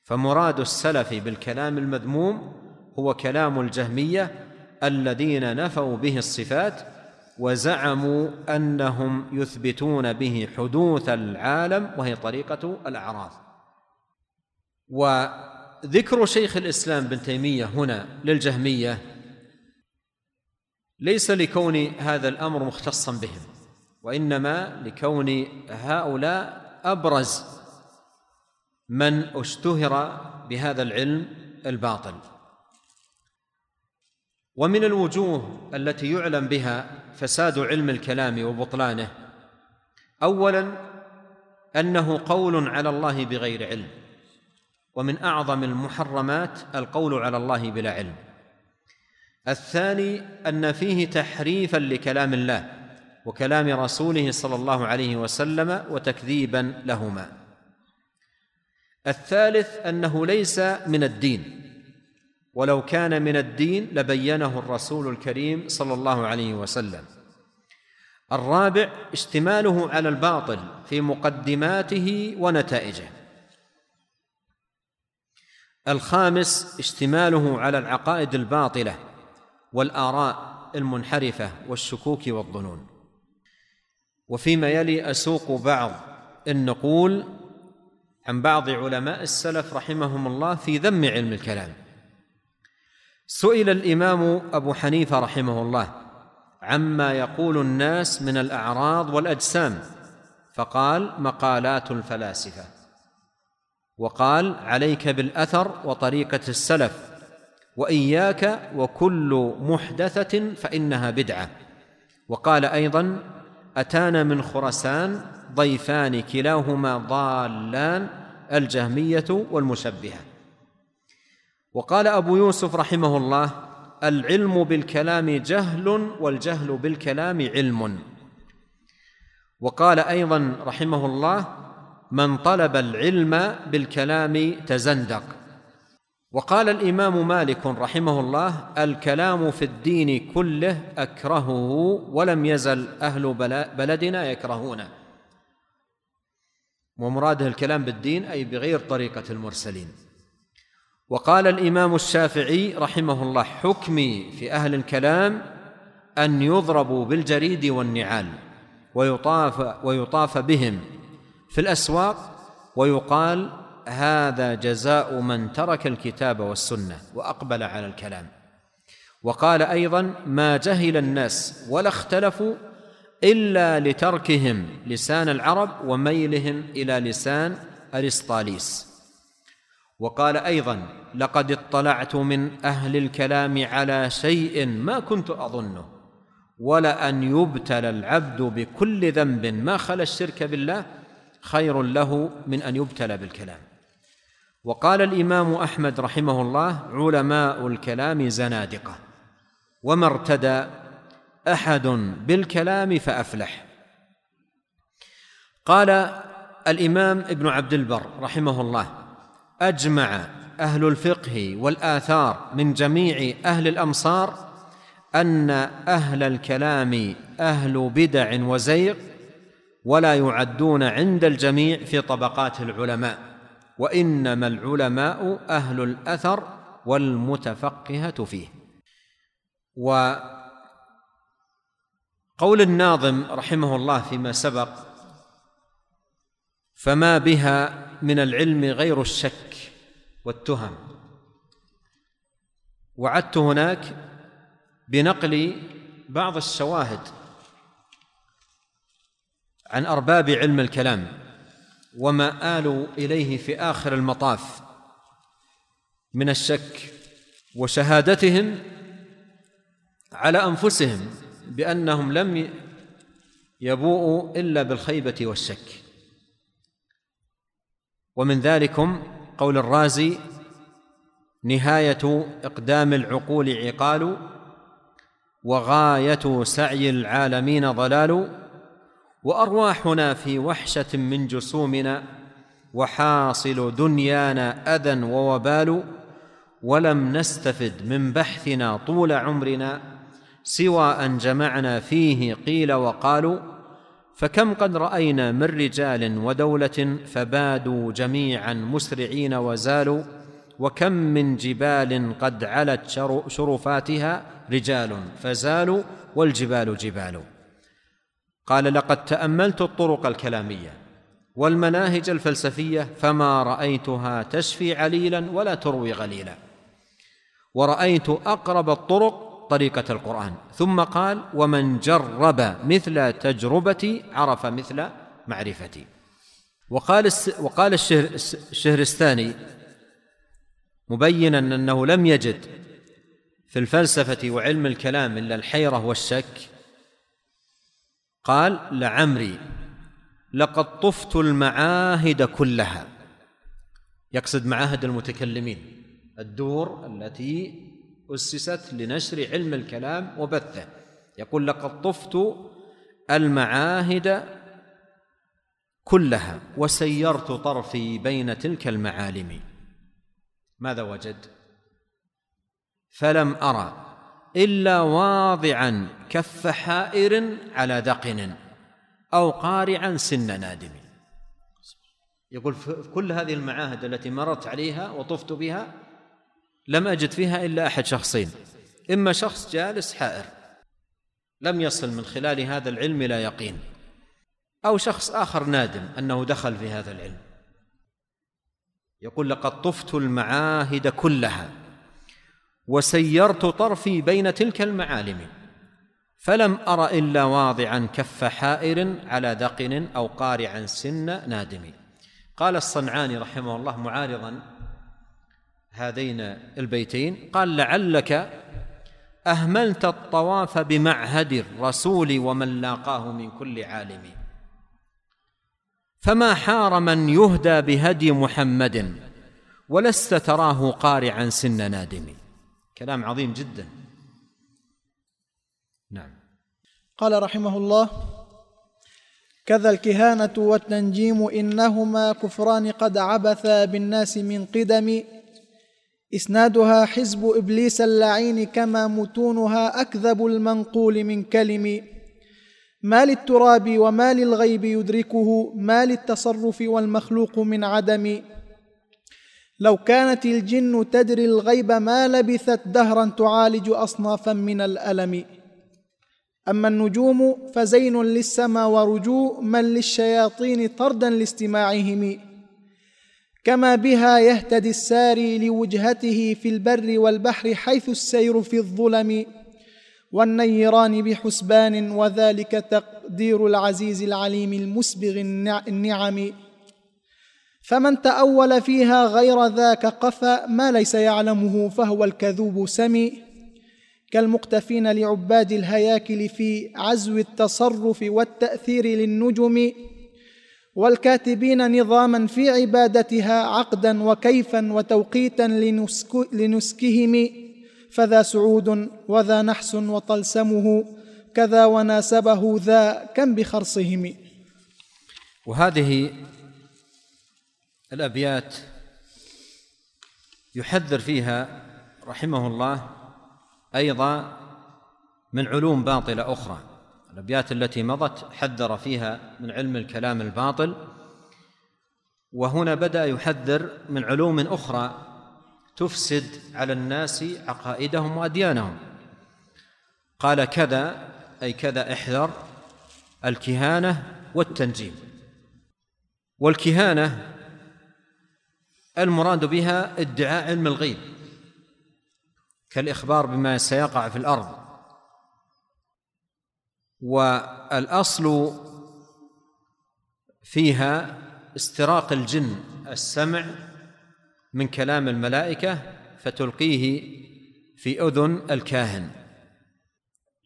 فمراد السلف بالكلام المذموم هو كلام الجهمية الذين نفوا به الصفات وزعموا أنهم يثبتون به حدوث العالم وهي طريقة الأعراض. وذكر شيخ الإسلام بن تيمية هنا للجهمية ليس لكون هذا الأمر مختصا بهم. وإنما لكون هؤلاء أبرز من اشتهر بهذا العلم الباطل. ومن الوجوه التي يعلم بها فساد علم الكلام وبطلانه اولا أنه قول على الله بغير علم ومن أعظم المحرمات القول على الله بلا علم. الثاني أن فيه تحريفا لكلام الله وكلام رسوله صلى الله عليه وسلم وتكذيبا لهما. الثالث أنه ليس من الدين ولو كان من الدين لبينه الرسول الكريم صلى الله عليه وسلم. الرابع اشتماله على الباطل في مقدماته ونتائجه. الخامس اشتماله على العقائد الباطلة والآراء المنحرفة والشكوك والظنون. وفيما يلي أسوق بعض النقول عن بعض علماء السلف رحمهم الله في ذم علم الكلام. سئل الإمام أبو حنيفة رحمه الله عما يقول الناس من الأعراض والأجسام فقال مقالات الفلاسفة. وقال عليك بالأثر وطريقة السلف وإياك وكل محدثة فإنها بدعة. وقال أيضا أتانا من خرسان ضيفان كلاهما ضالان الجهمية والمشبهة. وقال أبو يوسف رحمه الله العلم بالكلام جهل والجهل بالكلام علم. وقال أيضا رحمه الله من طلب العلم بالكلام تزندق. وقال الإمام مالك رحمه الله الكلام في الدين كله أكرهه ولم يزل أهل بلدنا يكرهونه. ومراده الكلام بالدين أي بغير طريقة المرسلين. وقال الإمام الشافعي رحمه الله حكمي في أهل الكلام أن يضربوا بالجريد والنعال ويطاف ويطاف بهم في الأسواق ويقال هذا جزاء من ترك الكتاب والسنة وأقبل على الكلام. وقال أيضا ما جهل الناس ولا اختلفوا إلا لتركهم لسان العرب وميلهم إلى لسان أرسطاليس. وقال أيضا لقد اطلعت من أهل الكلام على شيء ما كنت أظنه ولان يبتلى العبد بكل ذنب ما خلا الشرك بالله خير له من أن يبتلى بالكلام. وقال الإمام أحمد رحمه الله علماء الكلام زنادقة وما ارتدى أحد بالكلام فأفلح. قال الإمام ابن عبد البر رحمه الله أجمع أهل الفقه والآثار من جميع أهل الأمصار أن أهل الكلام أهل بدع وزيغ ولا يعدون عند الجميع في طبقات العلماء. وإنما العلماء أهل الأثر والمتفقهة فيه. وقول الناظم رحمه الله فيما سبق فما بها من العلم غير الشك والتهم. وعدت هناك بنقل بعض الشواهد عن أرباب علم الكلام. وما آلوا إليه في آخر المطاف. من الشك وشهادتهم على أنفسهم بأنهم لم يبوء إلا بالخيبة والشك. ومن ذلكم قول الرازي نهاية إقدام العقول عقال وغاية سعي العالمين ضلال. وأرواحنا في وحشة من جسومنا وحاصل دنيانا أذى ووبال ولم نستفد من بحثنا طول عمرنا سوى أن جمعنا فيه قيل وقالوا فكم قد رأينا من رجال ودولة فبادوا جميعا مسرعين وزالوا وكم من جبال قد علت شرفاتها رجال فزالوا والجبال جبال. قال لقد تأملت الطرق الكلامية والمناهج الفلسفية فما رأيتها تشفي عليلا ولا تروي غليلا. ورأيت أقرب الطرق طريقة القرآن. ثم قال ومن جرب مثل تجربتي عرف مثل معرفتي. وقال وقال الشهرستاني مبينا أنه لم يجد في الفلسفة وعلم الكلام إلا الحيرة والشك قال لعمري لقد طفت المعاهد كلها. يقصد معاهد المتكلمين الدور التي أسست لنشر علم الكلام وبثه. يقول لقد طفت المعاهد كلها وسيرت طرفي بين تلك المعالم. ماذا وجد؟ فلم أرى. إلا واضعا كف حائر على دقن أو قارعا سن نادم. يقول في كل هذه المعاهد التي مرت عليها وطفت بها لم أجد فيها إلا أحد شخصين إما شخص جالس حائر لم يصل من خلال هذا العلم إلى يقين أو شخص آخر نادم أنه دخل في هذا العلم. يقول لقد طفت المعاهد كلها وسيرت طرفي بين تلك المعالم. فلم أر إلا واضعا كف حائر على دقن أو قارعا سن نادم. قال الصنعاني رحمه الله معارضا هذين البيتين قال لعلك أهملت الطواف بمعهد الرسول ومن لاقاه من كل عالم. فما حار من يهدى بهدي محمد ولست تراه قارعا سن نادم. كلام عظيم جدا. نعم. قال رحمه الله كذا الكهانة والتنجيم إنهما كفران قد عبثا بالناس من قدم. إسنادها حزب إبليس اللعين كما متونها أكذب المنقول من كلم. ما للتراب وما للغيب يدركه ما للتصرف والمخلوق من عدم. لو كانت الجن تدري الغيب ما لبثت دهرا تعالج أصنافا من الألم. أما النجوم فزين للسما ورجوء من للشياطين طردا لاستماعهم. كما بها يهتدي الساري لوجهته في البر والبحر حيث السير في الظلم. والنيران بحسبان وذلك تقدير العزيز العليم المسبغ النعم. فمن تأول فيها غير ذاك قفى ما ليس يعلمه فهو الكذوب سمي. كالمقتفين لعباد الهياكل في عزو التصرف والتأثير للنجم. والكاتبين نظاما في عبادتها عقدا وكيفا وتوقيتا لنسك لنسكهم. فذا سعود وذا نحس وطلسمه كذا وناسبه ذا كم بخرصهم. وهذه الأبيات يحذر فيها رحمه الله أيضا من علوم باطلة أخرى. الأبيات التي مضت حذر فيها من علم الكلام الباطل وهنا بدأ يحذر من علوم أخرى تفسد على الناس عقائدهم وأديانهم. قال كذا أي كذا احذر الكهانة والتنجيم. والكهانة المراد بها ادعاء علم الغيب كالإخبار بما سيقع في الأرض. والأصل فيها استراق الجن السمع من كلام الملائكة فتلقيه في أذن الكاهن.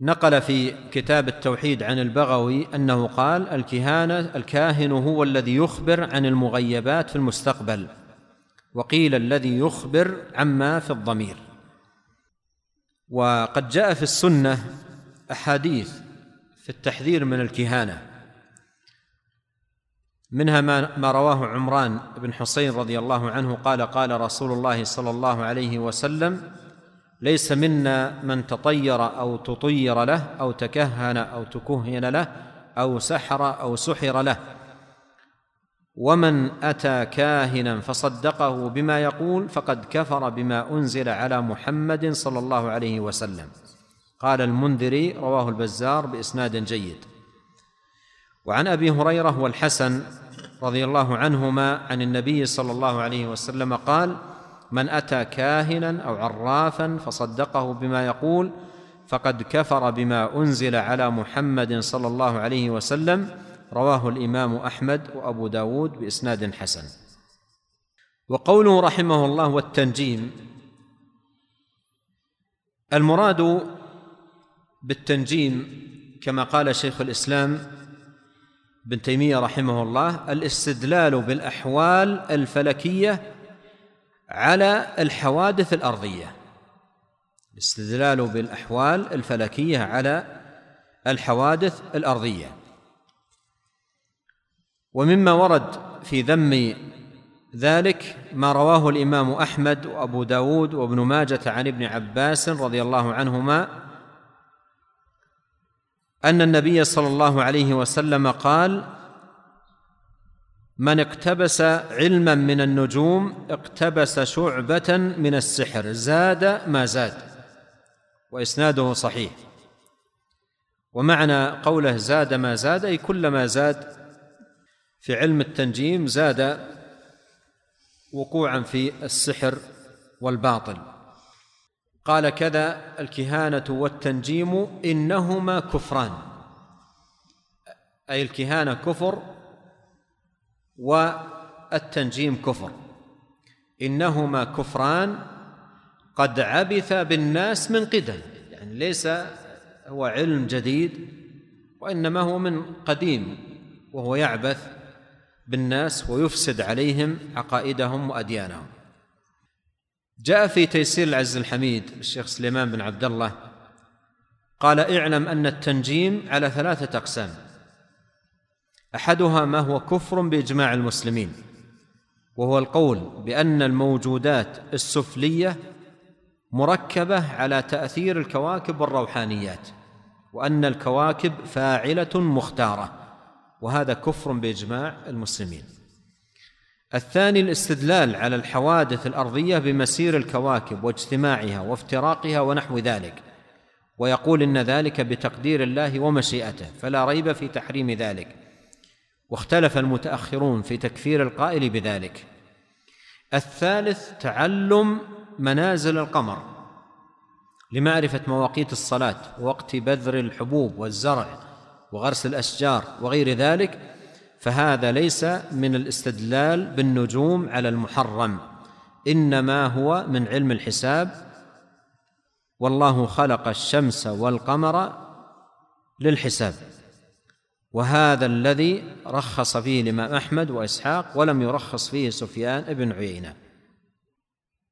نقل في كتاب التوحيد عن البغوي أنه قال الكهانه الكاهن هو الذي يخبر عن المغيبات في المستقبل. وقيل الذي يخبر عما في الضمير. وقد جاء في السنة أحاديث في التحذير من الكهانة منها ما, ما رواه عمران بن حسين رضي الله عنه قال قال رسول الله صلى الله عليه وسلم ليس منا من تطير أو تطير له أو تكهن أو تكهن له أو سحر أو سحر له ومن أتى كاهنا فصدقه بما يقول فقد كفر بما أنزل على محمد صلى الله عليه وسلم. قال المنذري رواه البزار بإسناد جيد. وعن أبي هريرة والحسن رضي الله عنهما عن النبي صلى الله عليه وسلم قال من أتى كاهنا أو عرافا فصدقه بما يقول فقد كفر بما أنزل على محمد صلى الله عليه وسلم رواه الإمام أحمد وأبو داود بإسناد حسن. وقوله رحمه الله والتنجيم المراد بالتنجيم كما قال شيخ الإسلام ابن تيمية رحمه الله الاستدلال بالأحوال الفلكية على الحوادث الأرضية. الاستدلال بالأحوال الفلكية على الحوادث الأرضية. ومما ورد في ذم ذلك ما رواه الإمام أحمد وأبو داود وابن ماجة عن ابن عباس رضي الله عنهما أن النبي صلى الله عليه وسلم قال من اقتبس علما من النجوم اقتبس شعبة من السحر زاد ما زاد. وإسناده صحيح. ومعنى قوله زاد ما زاد أي كلما زاد في علم التنجيم زاد وقوعا في السحر والباطل. قال كذا الكهانة والتنجيم إنهما كفران. أي الكهانة كفر والتنجيم كفر. إنهما كفران قد عبث بالناس من قدم. يعني ليس هو علم جديد وإنما هو من قديم وهو يعبث بالناس ويفسد عليهم عقائدهم وأديانهم. جاء في تيسير العز الحميد الشيخ سليمان بن عبد الله قال اعلم أن التنجيم على ثلاثة أقسام. أحدها ما هو كفر بإجماع المسلمين وهو القول بأن الموجودات السفلية مركبة على تأثير الكواكب والروحانيات وأن الكواكب فاعلة مختارة. وهذا كفر بإجماع المسلمين. الثاني الاستدلال على الحوادث الأرضية بمسير الكواكب واجتماعها وافتراقها ونحو ذلك ويقول إن ذلك بتقدير الله ومشيئته فلا ريب في تحريم ذلك. واختلف المتأخرون في تكفير القائل بذلك. الثالث تعلم منازل القمر لمعرفة مواقيت الصلاة ووقت بذر الحبوب والزرع وغرس الأشجار وغير ذلك فهذا ليس من الاستدلال بالنجوم على المحرم إنما هو من علم الحساب. والله خلق الشمس والقمر للحساب وهذا الذي رخص فيه الإمام أحمد وإسحاق ولم يرخص فيه سفيان بن عيينة.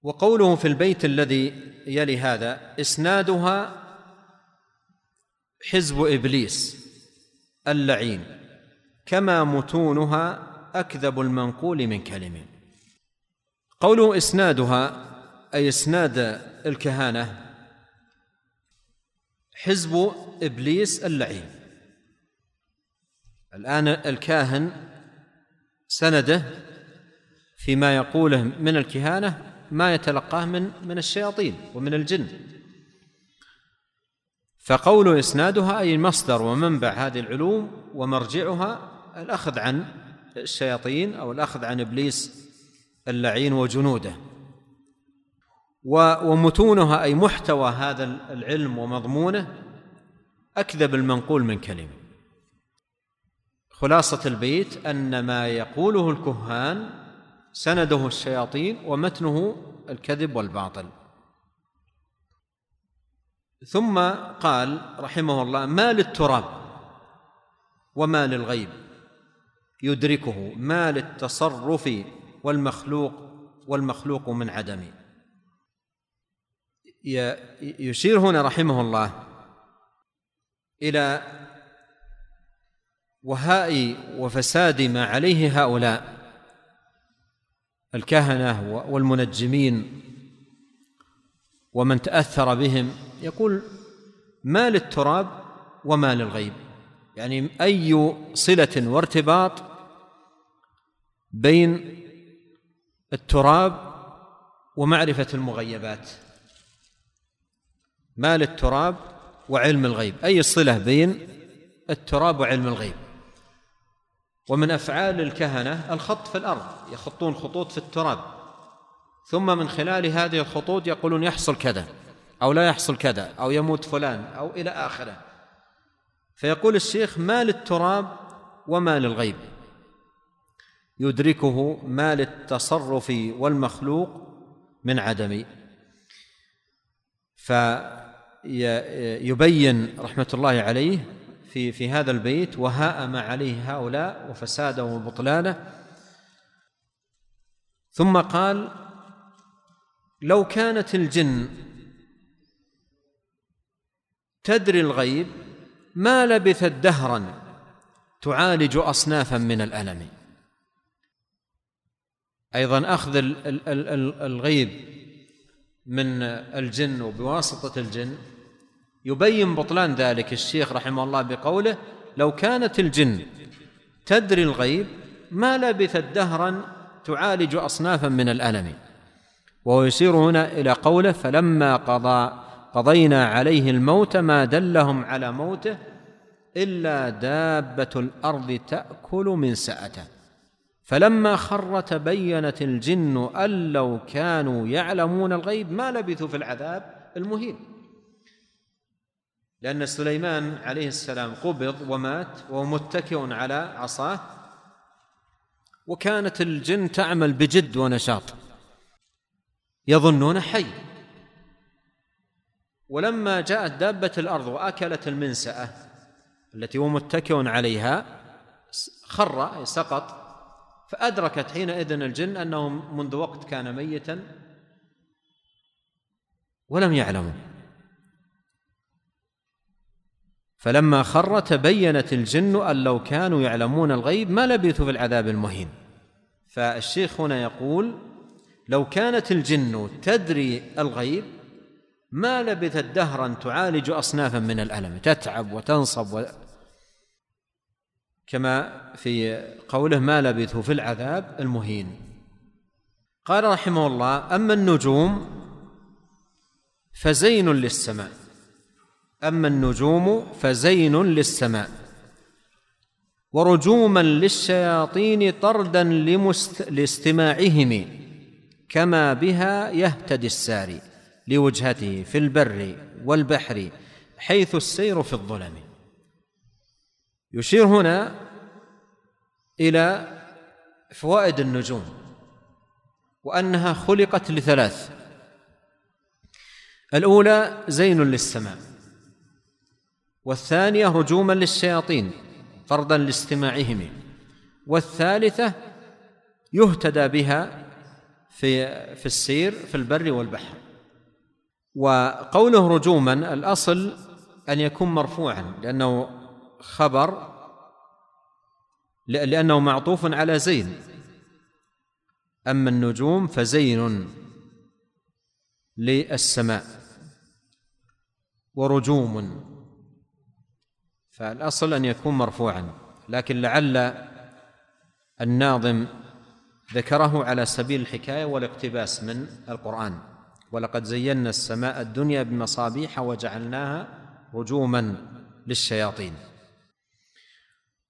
وقوله في البيت الذي يلي هذا إسنادها حزب إبليس. اللعين. كما متونها أكذب المنقول من كلم. قوله إسنادها أي إسناد الكهانة. حزب إبليس اللعين. الآن الكاهن سنده فيما يقوله من الكهانة ما يتلقاه من من الشياطين ومن الجن. فقول إسنادها أي مصدر ومنبع هذه العلوم ومرجعها الأخذ عن الشياطين أو الأخذ عن إبليس اللعين وجنوده. ومتونها أي محتوى هذا العلم ومضمونه أكذب المنقول من كلمة. خلاصة البيت أن ما يقوله الكهان سنده الشياطين ومتنه الكذب والباطل. ثم قال رحمه الله ما للتراب وما للغيب يدركه ما للتصرف والمخلوق والمخلوق من عدم يشير هنا رحمه الله إلى وهاء وفساد ما عليه هؤلاء الكهنة والمنجمين ومن تأثر بهم يقول ما للتراب وما للغيب. يعني أي صلة وارتباط بين التراب ومعرفة المغيبات. ما للتراب وعلم الغيب. أي صلة بين التراب وعلم الغيب. ومن أفعال الكهنة الخط في الأرض يخطون خطوط في التراب. ثم من خلال هذه الخطوط يقولون يحصل كذا. أو لا يحصل كذا. أو يموت فلان أو إلى آخره. فيقول الشيخ ما للتراب وما للغيب. يدركه ما للتصرف والمخلوق من عدم. فيبين رحمة الله عليه في في هذا البيت وهاء ما عليه هؤلاء وفساده وبطلانه. ثم قال لو كانت الجن تدري الغيب؟ ما لبثت دهرا تعالج اصنافا من الألم. أيضا أخذ الغيب من الجن وبواسطة الجن. يبين بطلان ذلك الشيخ رحمه الله بقوله لو كانت الجن تدري الغيب ما لبثت دهرا تعالج اصنافا من الألم. وهو يشير هنا إلى قوله فلما قضى قضينا عليه الموت ما دلهم على موته إلا دابة الأرض تأكل من سأته. فلما خر تبينت الجن أن لو كانوا يعلمون الغيب ما لبثوا في العذاب المهين. لأن سليمان عليه السلام قبض ومات وهو متكئ على عصاه وكانت الجن تعمل بجد ونشاط. يظنون حي. ولما جاءت دابة الأرض وأكلت المنسأة التي هو متكئ عليها خر سقط فأدركت حينئذ الجن أنه منذ وقت كان ميتا ولم يعلموا. فلما خر تبينت الجن أن لو كانوا يعلمون الغيب ما لبثوا في العذاب المهين. فالشيخ هنا يقول لو كانت الجن تدري الغيب ما لبثت دهرا تعالج أصنافا من الألم تتعب وتنصب و... كما في قوله ما لبثوا في العذاب المهين. قال رحمه الله أما النجوم فزين للسماء. أما النجوم فزين للسماء. ورجوما للشياطين طردا. لاستماعهم كما بها يهتدي الساري. لوجهته في البر والبحر حيث السير في الظلم. يشير هنا إلى فوائد النجوم وأنها خلقت لثلاث. الأولى زين للسماء والثانية هجوما للشياطين طردا لاستماعهم والثالثة يهتدى بها في في السير في البر والبحر. وقوله رجوما الأصل أن يكون مرفوعا لأنه خبر لأنه معطوف على زين. أما النجوم فزين للسماء ورجوم. فالأصل أن يكون مرفوعا. لكن لعل الناظم ذكره على سبيل الحكاية والاقتباس من القرآن. ولقد زينا السماء الدنيا بمصابيح وجعلناها رجوما للشياطين.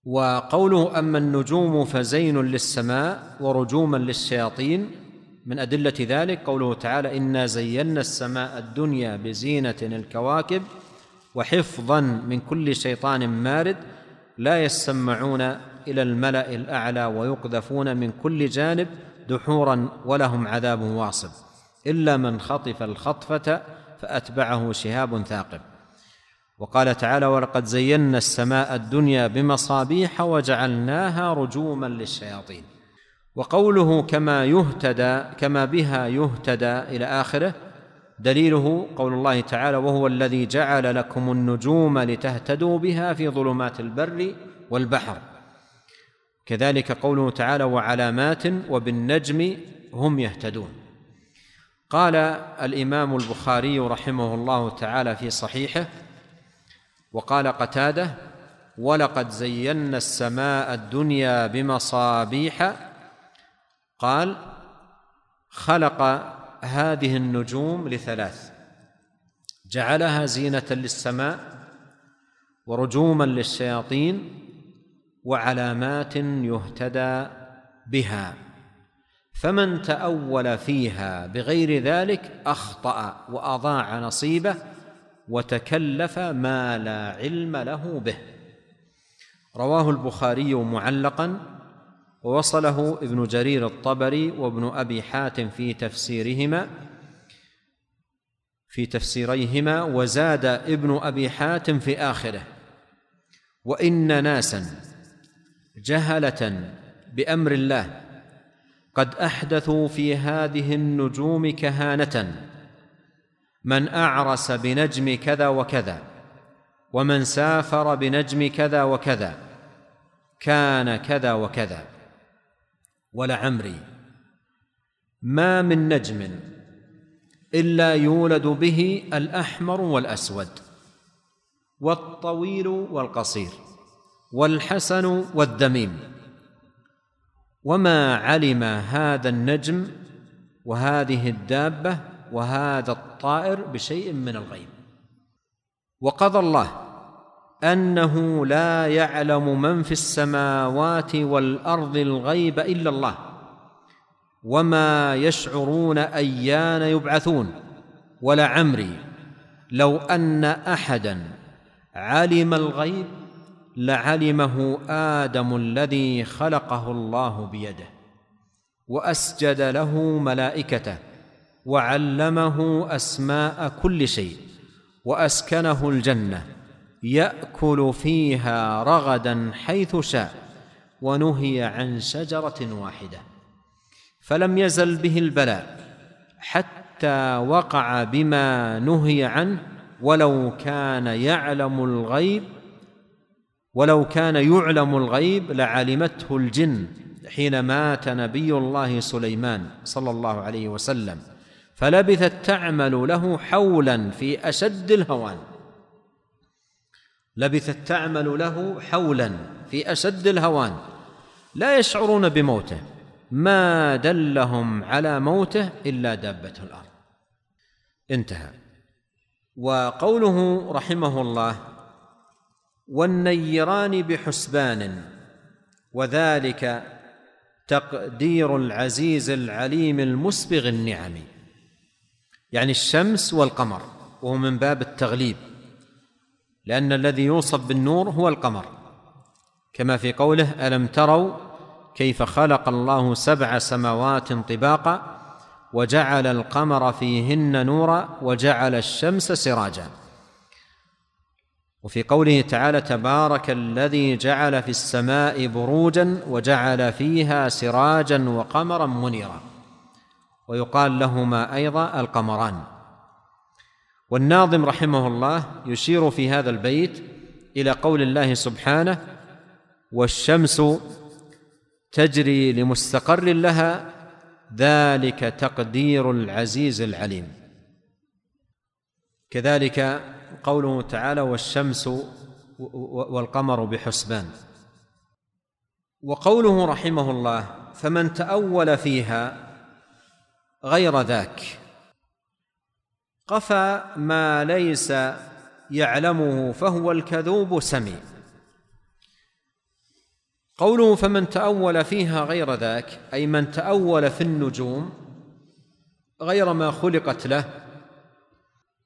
وقوله أما النجوم فزين للسماء ورجوما للشياطين. من أدلة ذلك قوله تعالى إنا زينا السماء الدنيا بزينة الكواكب وحفظا من كل شيطان مارد لا يسمعون إلى الملأ الأعلى ويقذفون من كل جانب دحورا ولهم عذاب واصب. إلا من خطف الخطفة فأتبعه شهاب ثاقب. وقال تعالى ولقد زينا السماء الدنيا بمصابيح وجعلناها رجوما للشياطين وقوله كما يهتدى كما بها يهتدى إلى آخره دليله قول الله تعالى وهو الذي جعل لكم النجوم لتهتدوا بها في ظلمات البر والبحر كذلك قوله تعالى وعلامات وبالنجم هم يهتدون قال الإمام البخاري رحمه الله تعالى في صحيحه وقال قتاده ولقد زينا السماء الدنيا بمصابيح قال خلق هذه النجوم لثلاث جعلها زينة للسماء ورجوما للشياطين وعلامات يهتدى بها. فمن تأول فيها بغير ذلك أخطأ وأضاع نصيبه وتكلف ما لا علم له به. رواه البخاري معلقا ووصله ابن جرير الطبري وابن أبي حاتم في تفسيرهما في تفسيريهما وزاد ابن أبي حاتم في آخره. وإن ناسا جهلة بأمر الله قد أحدثوا في هذه النجوم كهانة. من أعرس بنجم كذا وكذا ومن سافر بنجم كذا وكذا كان كذا وكذا. ولعمري ما من نجم إلا يولد به الأحمر والأسود والطويل والقصير والحسن والذميم. وما علم هذا النجم وهذه الدابه وهذا الطائر بشيء من الغيب. وقضى الله انه لا يعلم من في السماوات والارض الغيب الا الله وما يشعرون ايان يبعثون. ولعمري لو ان احدا علم الغيب لعلمه آدم الذي خلقه الله بيده وأسجد له ملائكته وعلمه أسماء كل شيء وأسكنه الجنة يأكل فيها رغدا حيث شاء ونهي عن شجرة واحدة. فلم يزل به البلاء حتى وقع بما نهي عنه ولو كان يعلم الغيب ولو كان يعلم الغيب لعلمته الجن حين مات نبي الله سليمان صلى الله عليه وسلم فلبثت تعمل له حولا في أشد الهوان. لبثت تعمل له حولا في أشد الهوان. لا يشعرون بموته. ما دلهم على موته إلا دابة الأرض. انتهى. وقوله رحمه الله والنيران بحسبان وذلك تقدير العزيز العليم المسبغ النعم. يعني الشمس والقمر وهو من باب التغليب لأن الذي يوصف بالنور هو القمر. كما في قوله ألم تروا كيف خلق الله سبع سماوات طباقا وجعل القمر فيهن نورا وجعل الشمس سراجا. وفي قوله تعالى تبارك الذي جعل في السماء بروجا وجعل فيها سراجا وقمرا منيرا. ويقال لهما أيضا القمران. والناظم رحمه الله يشير في هذا البيت إلى قول الله سبحانه والشمس تجري لمستقر لها ذلك تقدير العزيز العليم. كذلك قوله تعالى والشمس والقمر بحسبان. وقوله رحمه الله فمن تأول فيها غير ذاك. قفى ما ليس يعلمه فهو الكذوب سمي. قوله فمن تأول فيها غير ذاك أي من تأول في النجوم غير ما خلقت له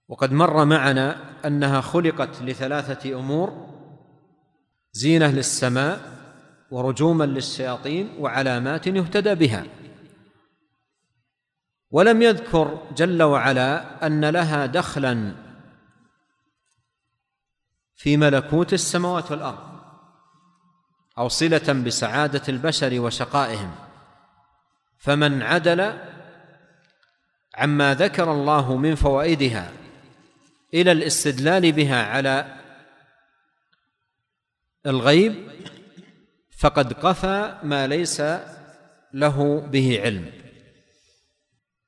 وقد مر معنا أنها خلقت لثلاثة أمور زينة للسماء ورجوما للشياطين وعلامات يهتدى بها. ولم يذكر جل وعلا أن لها دخلا في ملكوت السماوات والأرض أو صلة بسعادة البشر وشقائهم. فمن عدل عما ذكر الله من فوائدها إلى الاستدلال بها على الغيب فقد قفى ما ليس له به علم.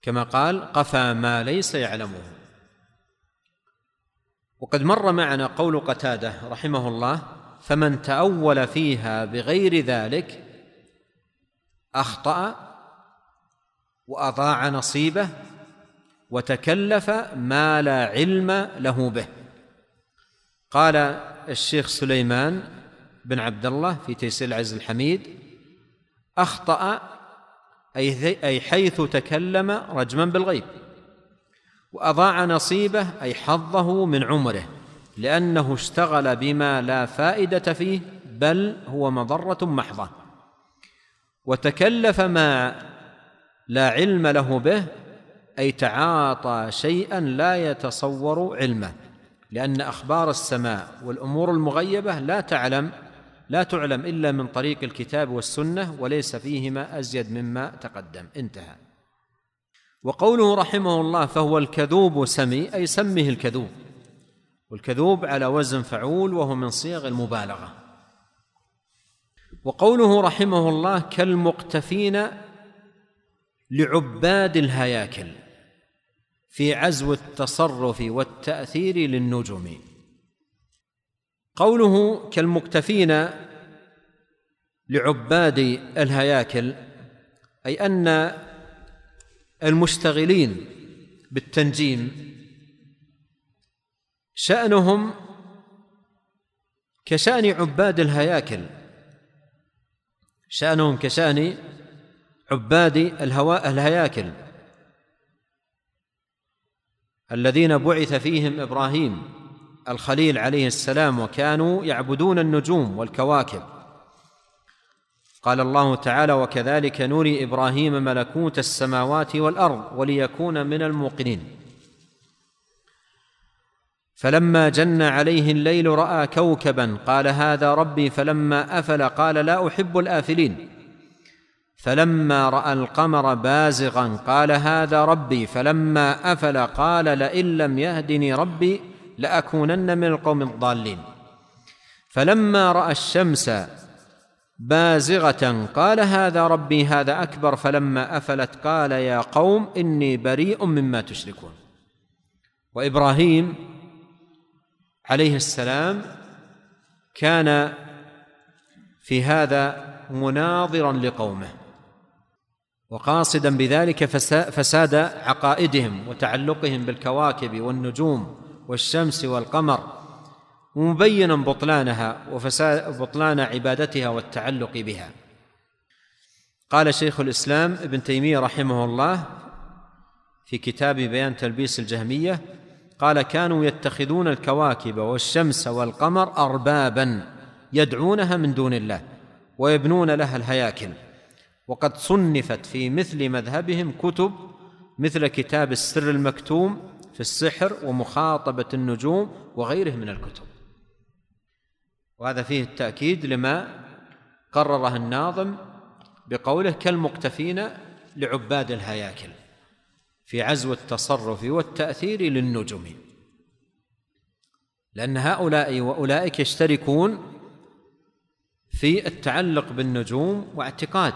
كما قال قفى ما ليس يعلمه. وقد مر معنا قول قتادة رحمه الله فمن تأول فيها بغير ذلك أخطأ وأضاع نصيبه وتكلف ما لا علم له به. قال الشيخ سليمان بن عبد الله في تيسير العز الحميد أخطأ أي حيث تكلم رجما بالغيب وأضاع نصيبه أي حظه من عمره لأنه اشتغل بما لا فائدة فيه بل هو مضرة محضة. وتكلف ما لا علم له به أي تعاطى شيئا لا يتصور علمه لأن أخبار السماء والأمور المغيبة لا تعلم لا تعلم إلا من طريق الكتاب والسنة وليس فيهما أزيد مما تقدم. انتهى. وقوله رحمه الله فهو الكذوب سمي أي سمه الكذوب. والكذوب على وزن فعول وهو من صيغ المبالغة. وقوله رحمه الله كالمقتفين لعباد الهياكل. في عزو التصرف والتأثير للنجم قوله كالمكتفين لعباد الهياكل أي أن المشتغلين بالتنجيم شأنهم كشأن عباد الهياكل شأنهم كشأن عباد الهواء الهياكل. الذين بعث فيهم إبراهيم الخليل عليه السلام وكانوا يعبدون النجوم والكواكب. قال الله تعالى وكذلك نري إبراهيم ملكوت السماوات والأرض وليكون من الموقنين. فلما جن عليه الليل رأى كوكبا قال هذا ربي. فلما أفل قال لا أحب الآفلين. فلما رأى القمر بازغا قال هذا ربي فلما أفل قال لئن لم يهدني ربي لأكونن من القوم الضالين. فلما رأى الشمس بازغة قال هذا ربي هذا أكبر. فلما أفلت قال يا قوم إني بريء مما تشركون. وإبراهيم عليه السلام كان في هذا مناظرا لقومه. وقاصدا بذلك فساد عقائدهم وتعلقهم بالكواكب والنجوم والشمس والقمر ومبينا بطلانها وفساد بطلان عبادتها والتعلق بها. قال شيخ الإسلام ابن تيمية رحمه الله في كتاب بيان تلبيس الجهمية قال كانوا يتخذون الكواكب والشمس والقمر اربابا يدعونها من دون الله ويبنون لها الهياكل وقد صنفت في مثل مذهبهم كتب مثل كتاب السر المكتوم في السحر ومخاطبة النجوم وغيره من الكتب. وهذا فيه التأكيد لما قرره الناظم بقوله كالمقتفين لعباد الهياكل في عزو التصرف والتأثير للنجم لأن هؤلاء وأولئك يشتركون في التعلق بالنجوم واعتقاد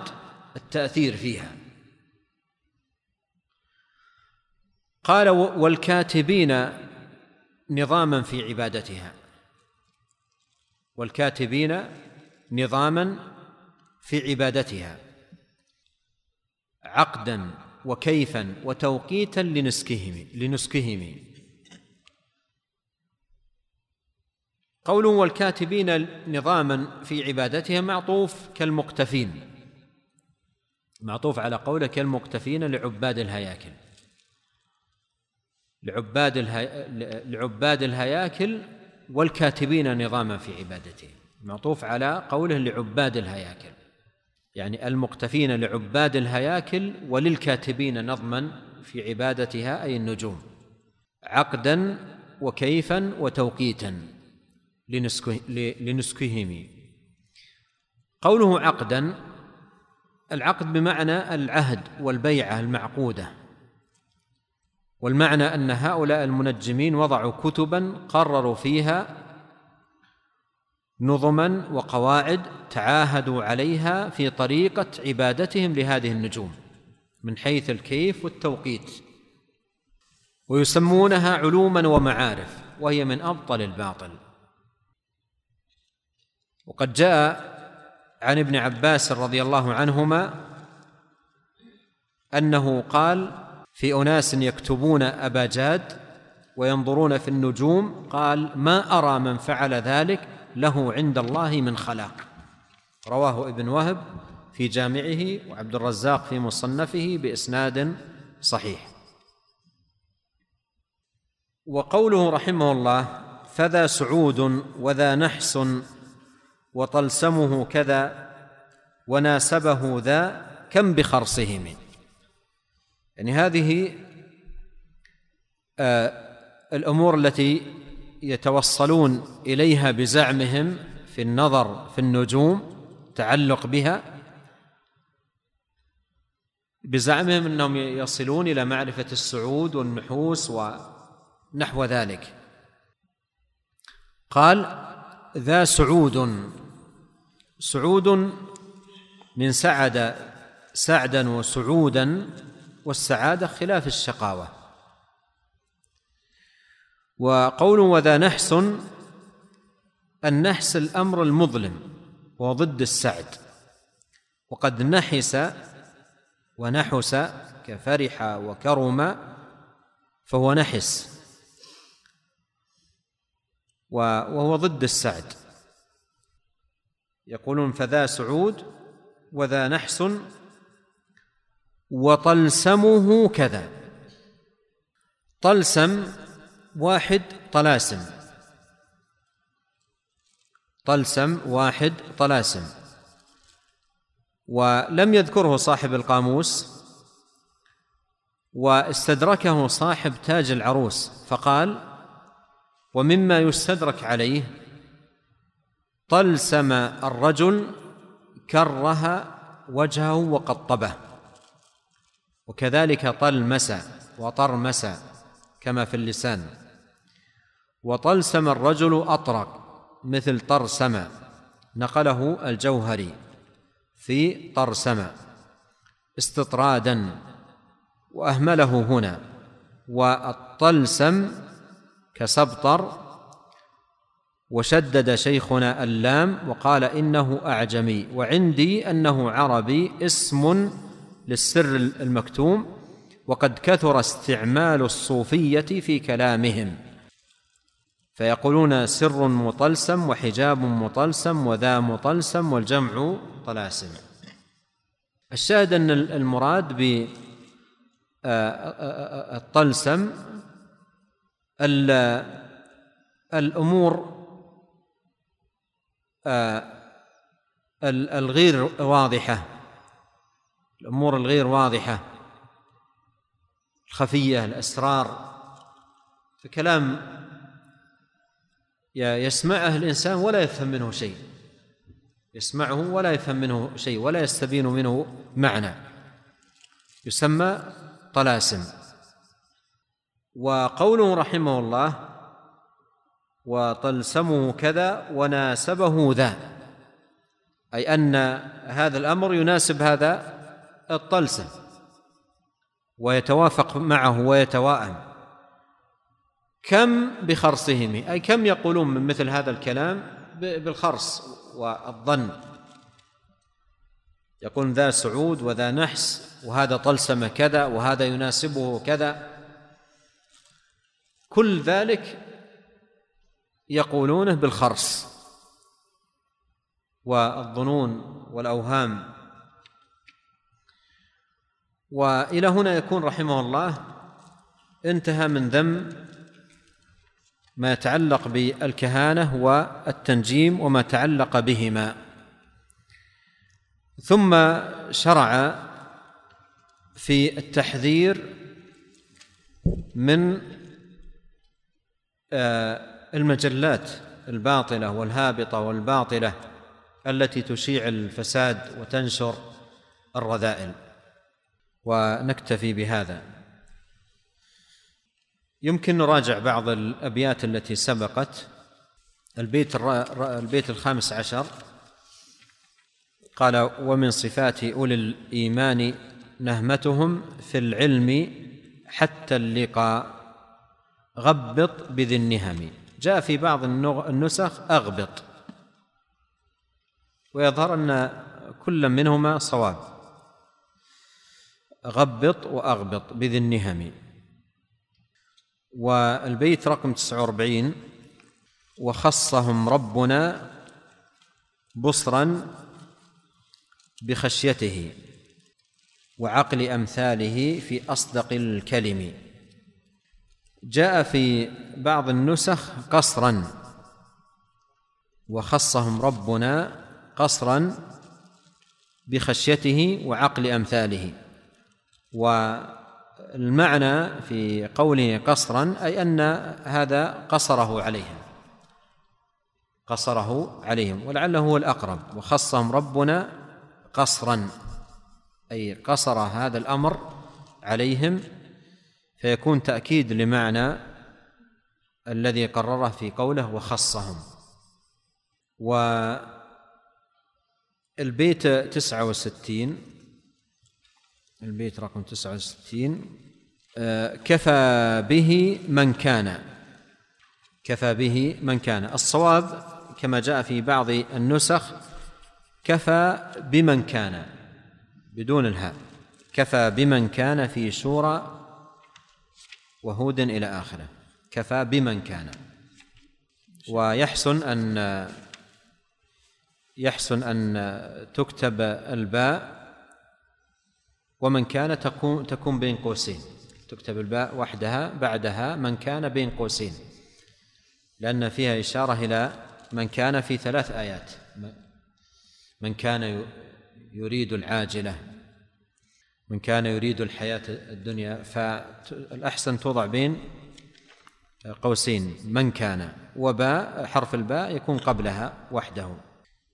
التأثير فيها. قال والكاتبين نظاما في عبادتها. والكاتبين نظاما في عبادتها. عقدا وكيفا وتوقيتا لنسكهم لنسكهم. قوله والكاتبين نظاما في عبادتها معطوف كالمقتفين. معطوف على قوله كالمقتفين لعباد الهياكل. لعباد الهي... لعباد الهياكل والكاتبين نظاما في عبادته. معطوف على قوله لعباد الهياكل. يعني المقتفين لعباد الهياكل وللكاتبين نظما في عبادتها أي النجوم. عقدا وكيفا وتوقيتا لنسكه لنسكهم. قوله عقدا العقد بمعنى العهد والبيعة المعقودة. والمعنى أن هؤلاء المنجمين وضعوا كتبا قرروا فيها نظما وقواعد تعاهدوا عليها في طريقة عبادتهم لهذه النجوم من حيث الكيف والتوقيت. ويسمونها علوما ومعارف وهي من أبطل الباطل. وقد جاء عن ابن عباس رضي الله عنهما أنه قال في أناس يكتبون أبا جاد وينظرون في النجوم قال ما أرى من فعل ذلك له عند الله من خلاق. رواه ابن وهب في جامعه وعبد الرزاق في مصنفه بإسناد صحيح. وقوله رحمه الله فذا سعود وذا نحس وطلسمه كذا وناسبه ذا كم بخرصهم. يعني هذه آه الأمور التي يتوصلون إليها بزعمهم في النظر في النجوم تعلق بها بزعمهم أنهم يصلون إلى معرفة السعود والنحوس ونحو ذلك. قال ذا سعود سعود من سعد سعدا وسعودا والسعادة خلاف الشقاوة. وقول وذا نحس النحس الأمر المظلم وضد السعد. وقد نحس ونحس كفرح وكرم فهو نحس وهو ضد السعد. يقولون فذا سعود وذا نحس وطلسمه كذا. طلسم واحد طلاسم. طلسم واحد طلاسم. ولم يذكره صاحب القاموس واستدركه صاحب تاج العروس فقال ومما يستدرك عليه طلسم الرجل كره وجهه وقطبه. وكذلك طلمس وطرمس كما في اللسان. وطلسم الرجل أطرق مثل طرسم نقله الجوهري في طرسم استطرادا وأهمله هنا. والطلسم كسبطر وشدد شيخنا اللام وقال إنه أعجمي وعندي أنه عربي اسم للسر المكتوم وقد كثر استعمال الصوفية في كلامهم. فيقولون سر مطلسم وحجاب مطلسم وذا مطلسم والجمع طلاسم. الشاهد أن المراد بالطلسم الأمور الغير واضحة الأمور الغير واضحة الخفية الأسرار فكلام يسمعه الإنسان ولا يفهم منه شيء يسمعه ولا يفهم منه شيء ولا يستبين منه معنى يسمى طلاسم. وقوله رحمه الله وطلسمه كذا وناسبه ذا. أي أن هذا الأمر يناسب هذا الطلسم. ويتوافق معه ويتواءم كم بخرصهم؟ أي كم يقولون من مثل هذا الكلام بالخرص والظن؟ يقول ذا سعود وذا نحس وهذا طلسم كذا وهذا يناسبه كذا. كل ذلك يقولونه بالخرص. والظنون والأوهام. وإلى هنا يكون رحمه الله انتهى من ذم ما يتعلق بالكهانة والتنجيم وما تعلق بهما. ثم شرع في التحذير من آه، المجلات الباطلة والهابطة والباطلة التي تشيع الفساد وتنشر الرذائل. ونكتفي بهذا. يمكن نراجع بعض الأبيات التي سبقت. البيت البيت الخامس عشر. قال ومن صفات أولي الإيمان نهمتهم في العلم حتى اللقاء. غبط بذي النهم. جاء في بعض النسخ أغبط ويظهر أن كل منهما صواب. غبط وأغبط بذي النهم. والبيت رقم 49 وخصهم ربنا بصرا بخشيته وعقل أمثاله في أصدق الكلم. جاء في بعض النسخ قصرا وخصهم ربنا قصرا بخشيته وعقل أمثاله. والمعنى في قوله قصرا أي أن هذا قصره عليهم. قصره عليهم ولعله هو الأقرب. وخصهم ربنا قصرا أي قصر هذا الأمر عليهم فيكون تأكيد لمعنى الذي قرره في قوله وخصهم. و البيت تسعة وستين البيت رقم تسعة وستين آه، كفى به من كان. كفى به من كان. الصواب كما جاء في بعض النسخ كفى بمن كان بدون الهاء. كفى بمن كان في سورة وهود إلى آخره. كفى بمن كان. ويحسن أن يحسن أن تكتب الباء. ومن كان تكون تكون بين قوسين. تكتب الباء وحدها بعدها من كان بين قوسين. لأن فيها إشارة إلى من كان في ثلاث آيات. من كان يريد العاجلة. من كان يريد الحياة الدنيا فالأحسن توضع بين قوسين من كان. وباء حرف الباء يكون قبلها وحده.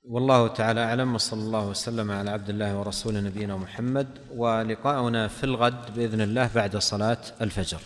والله تعالى أعلم وصلى الله وسلم على عبد الله ورسول نبينا محمد ولقاؤنا في الغد بإذن الله بعد صلاة الفجر.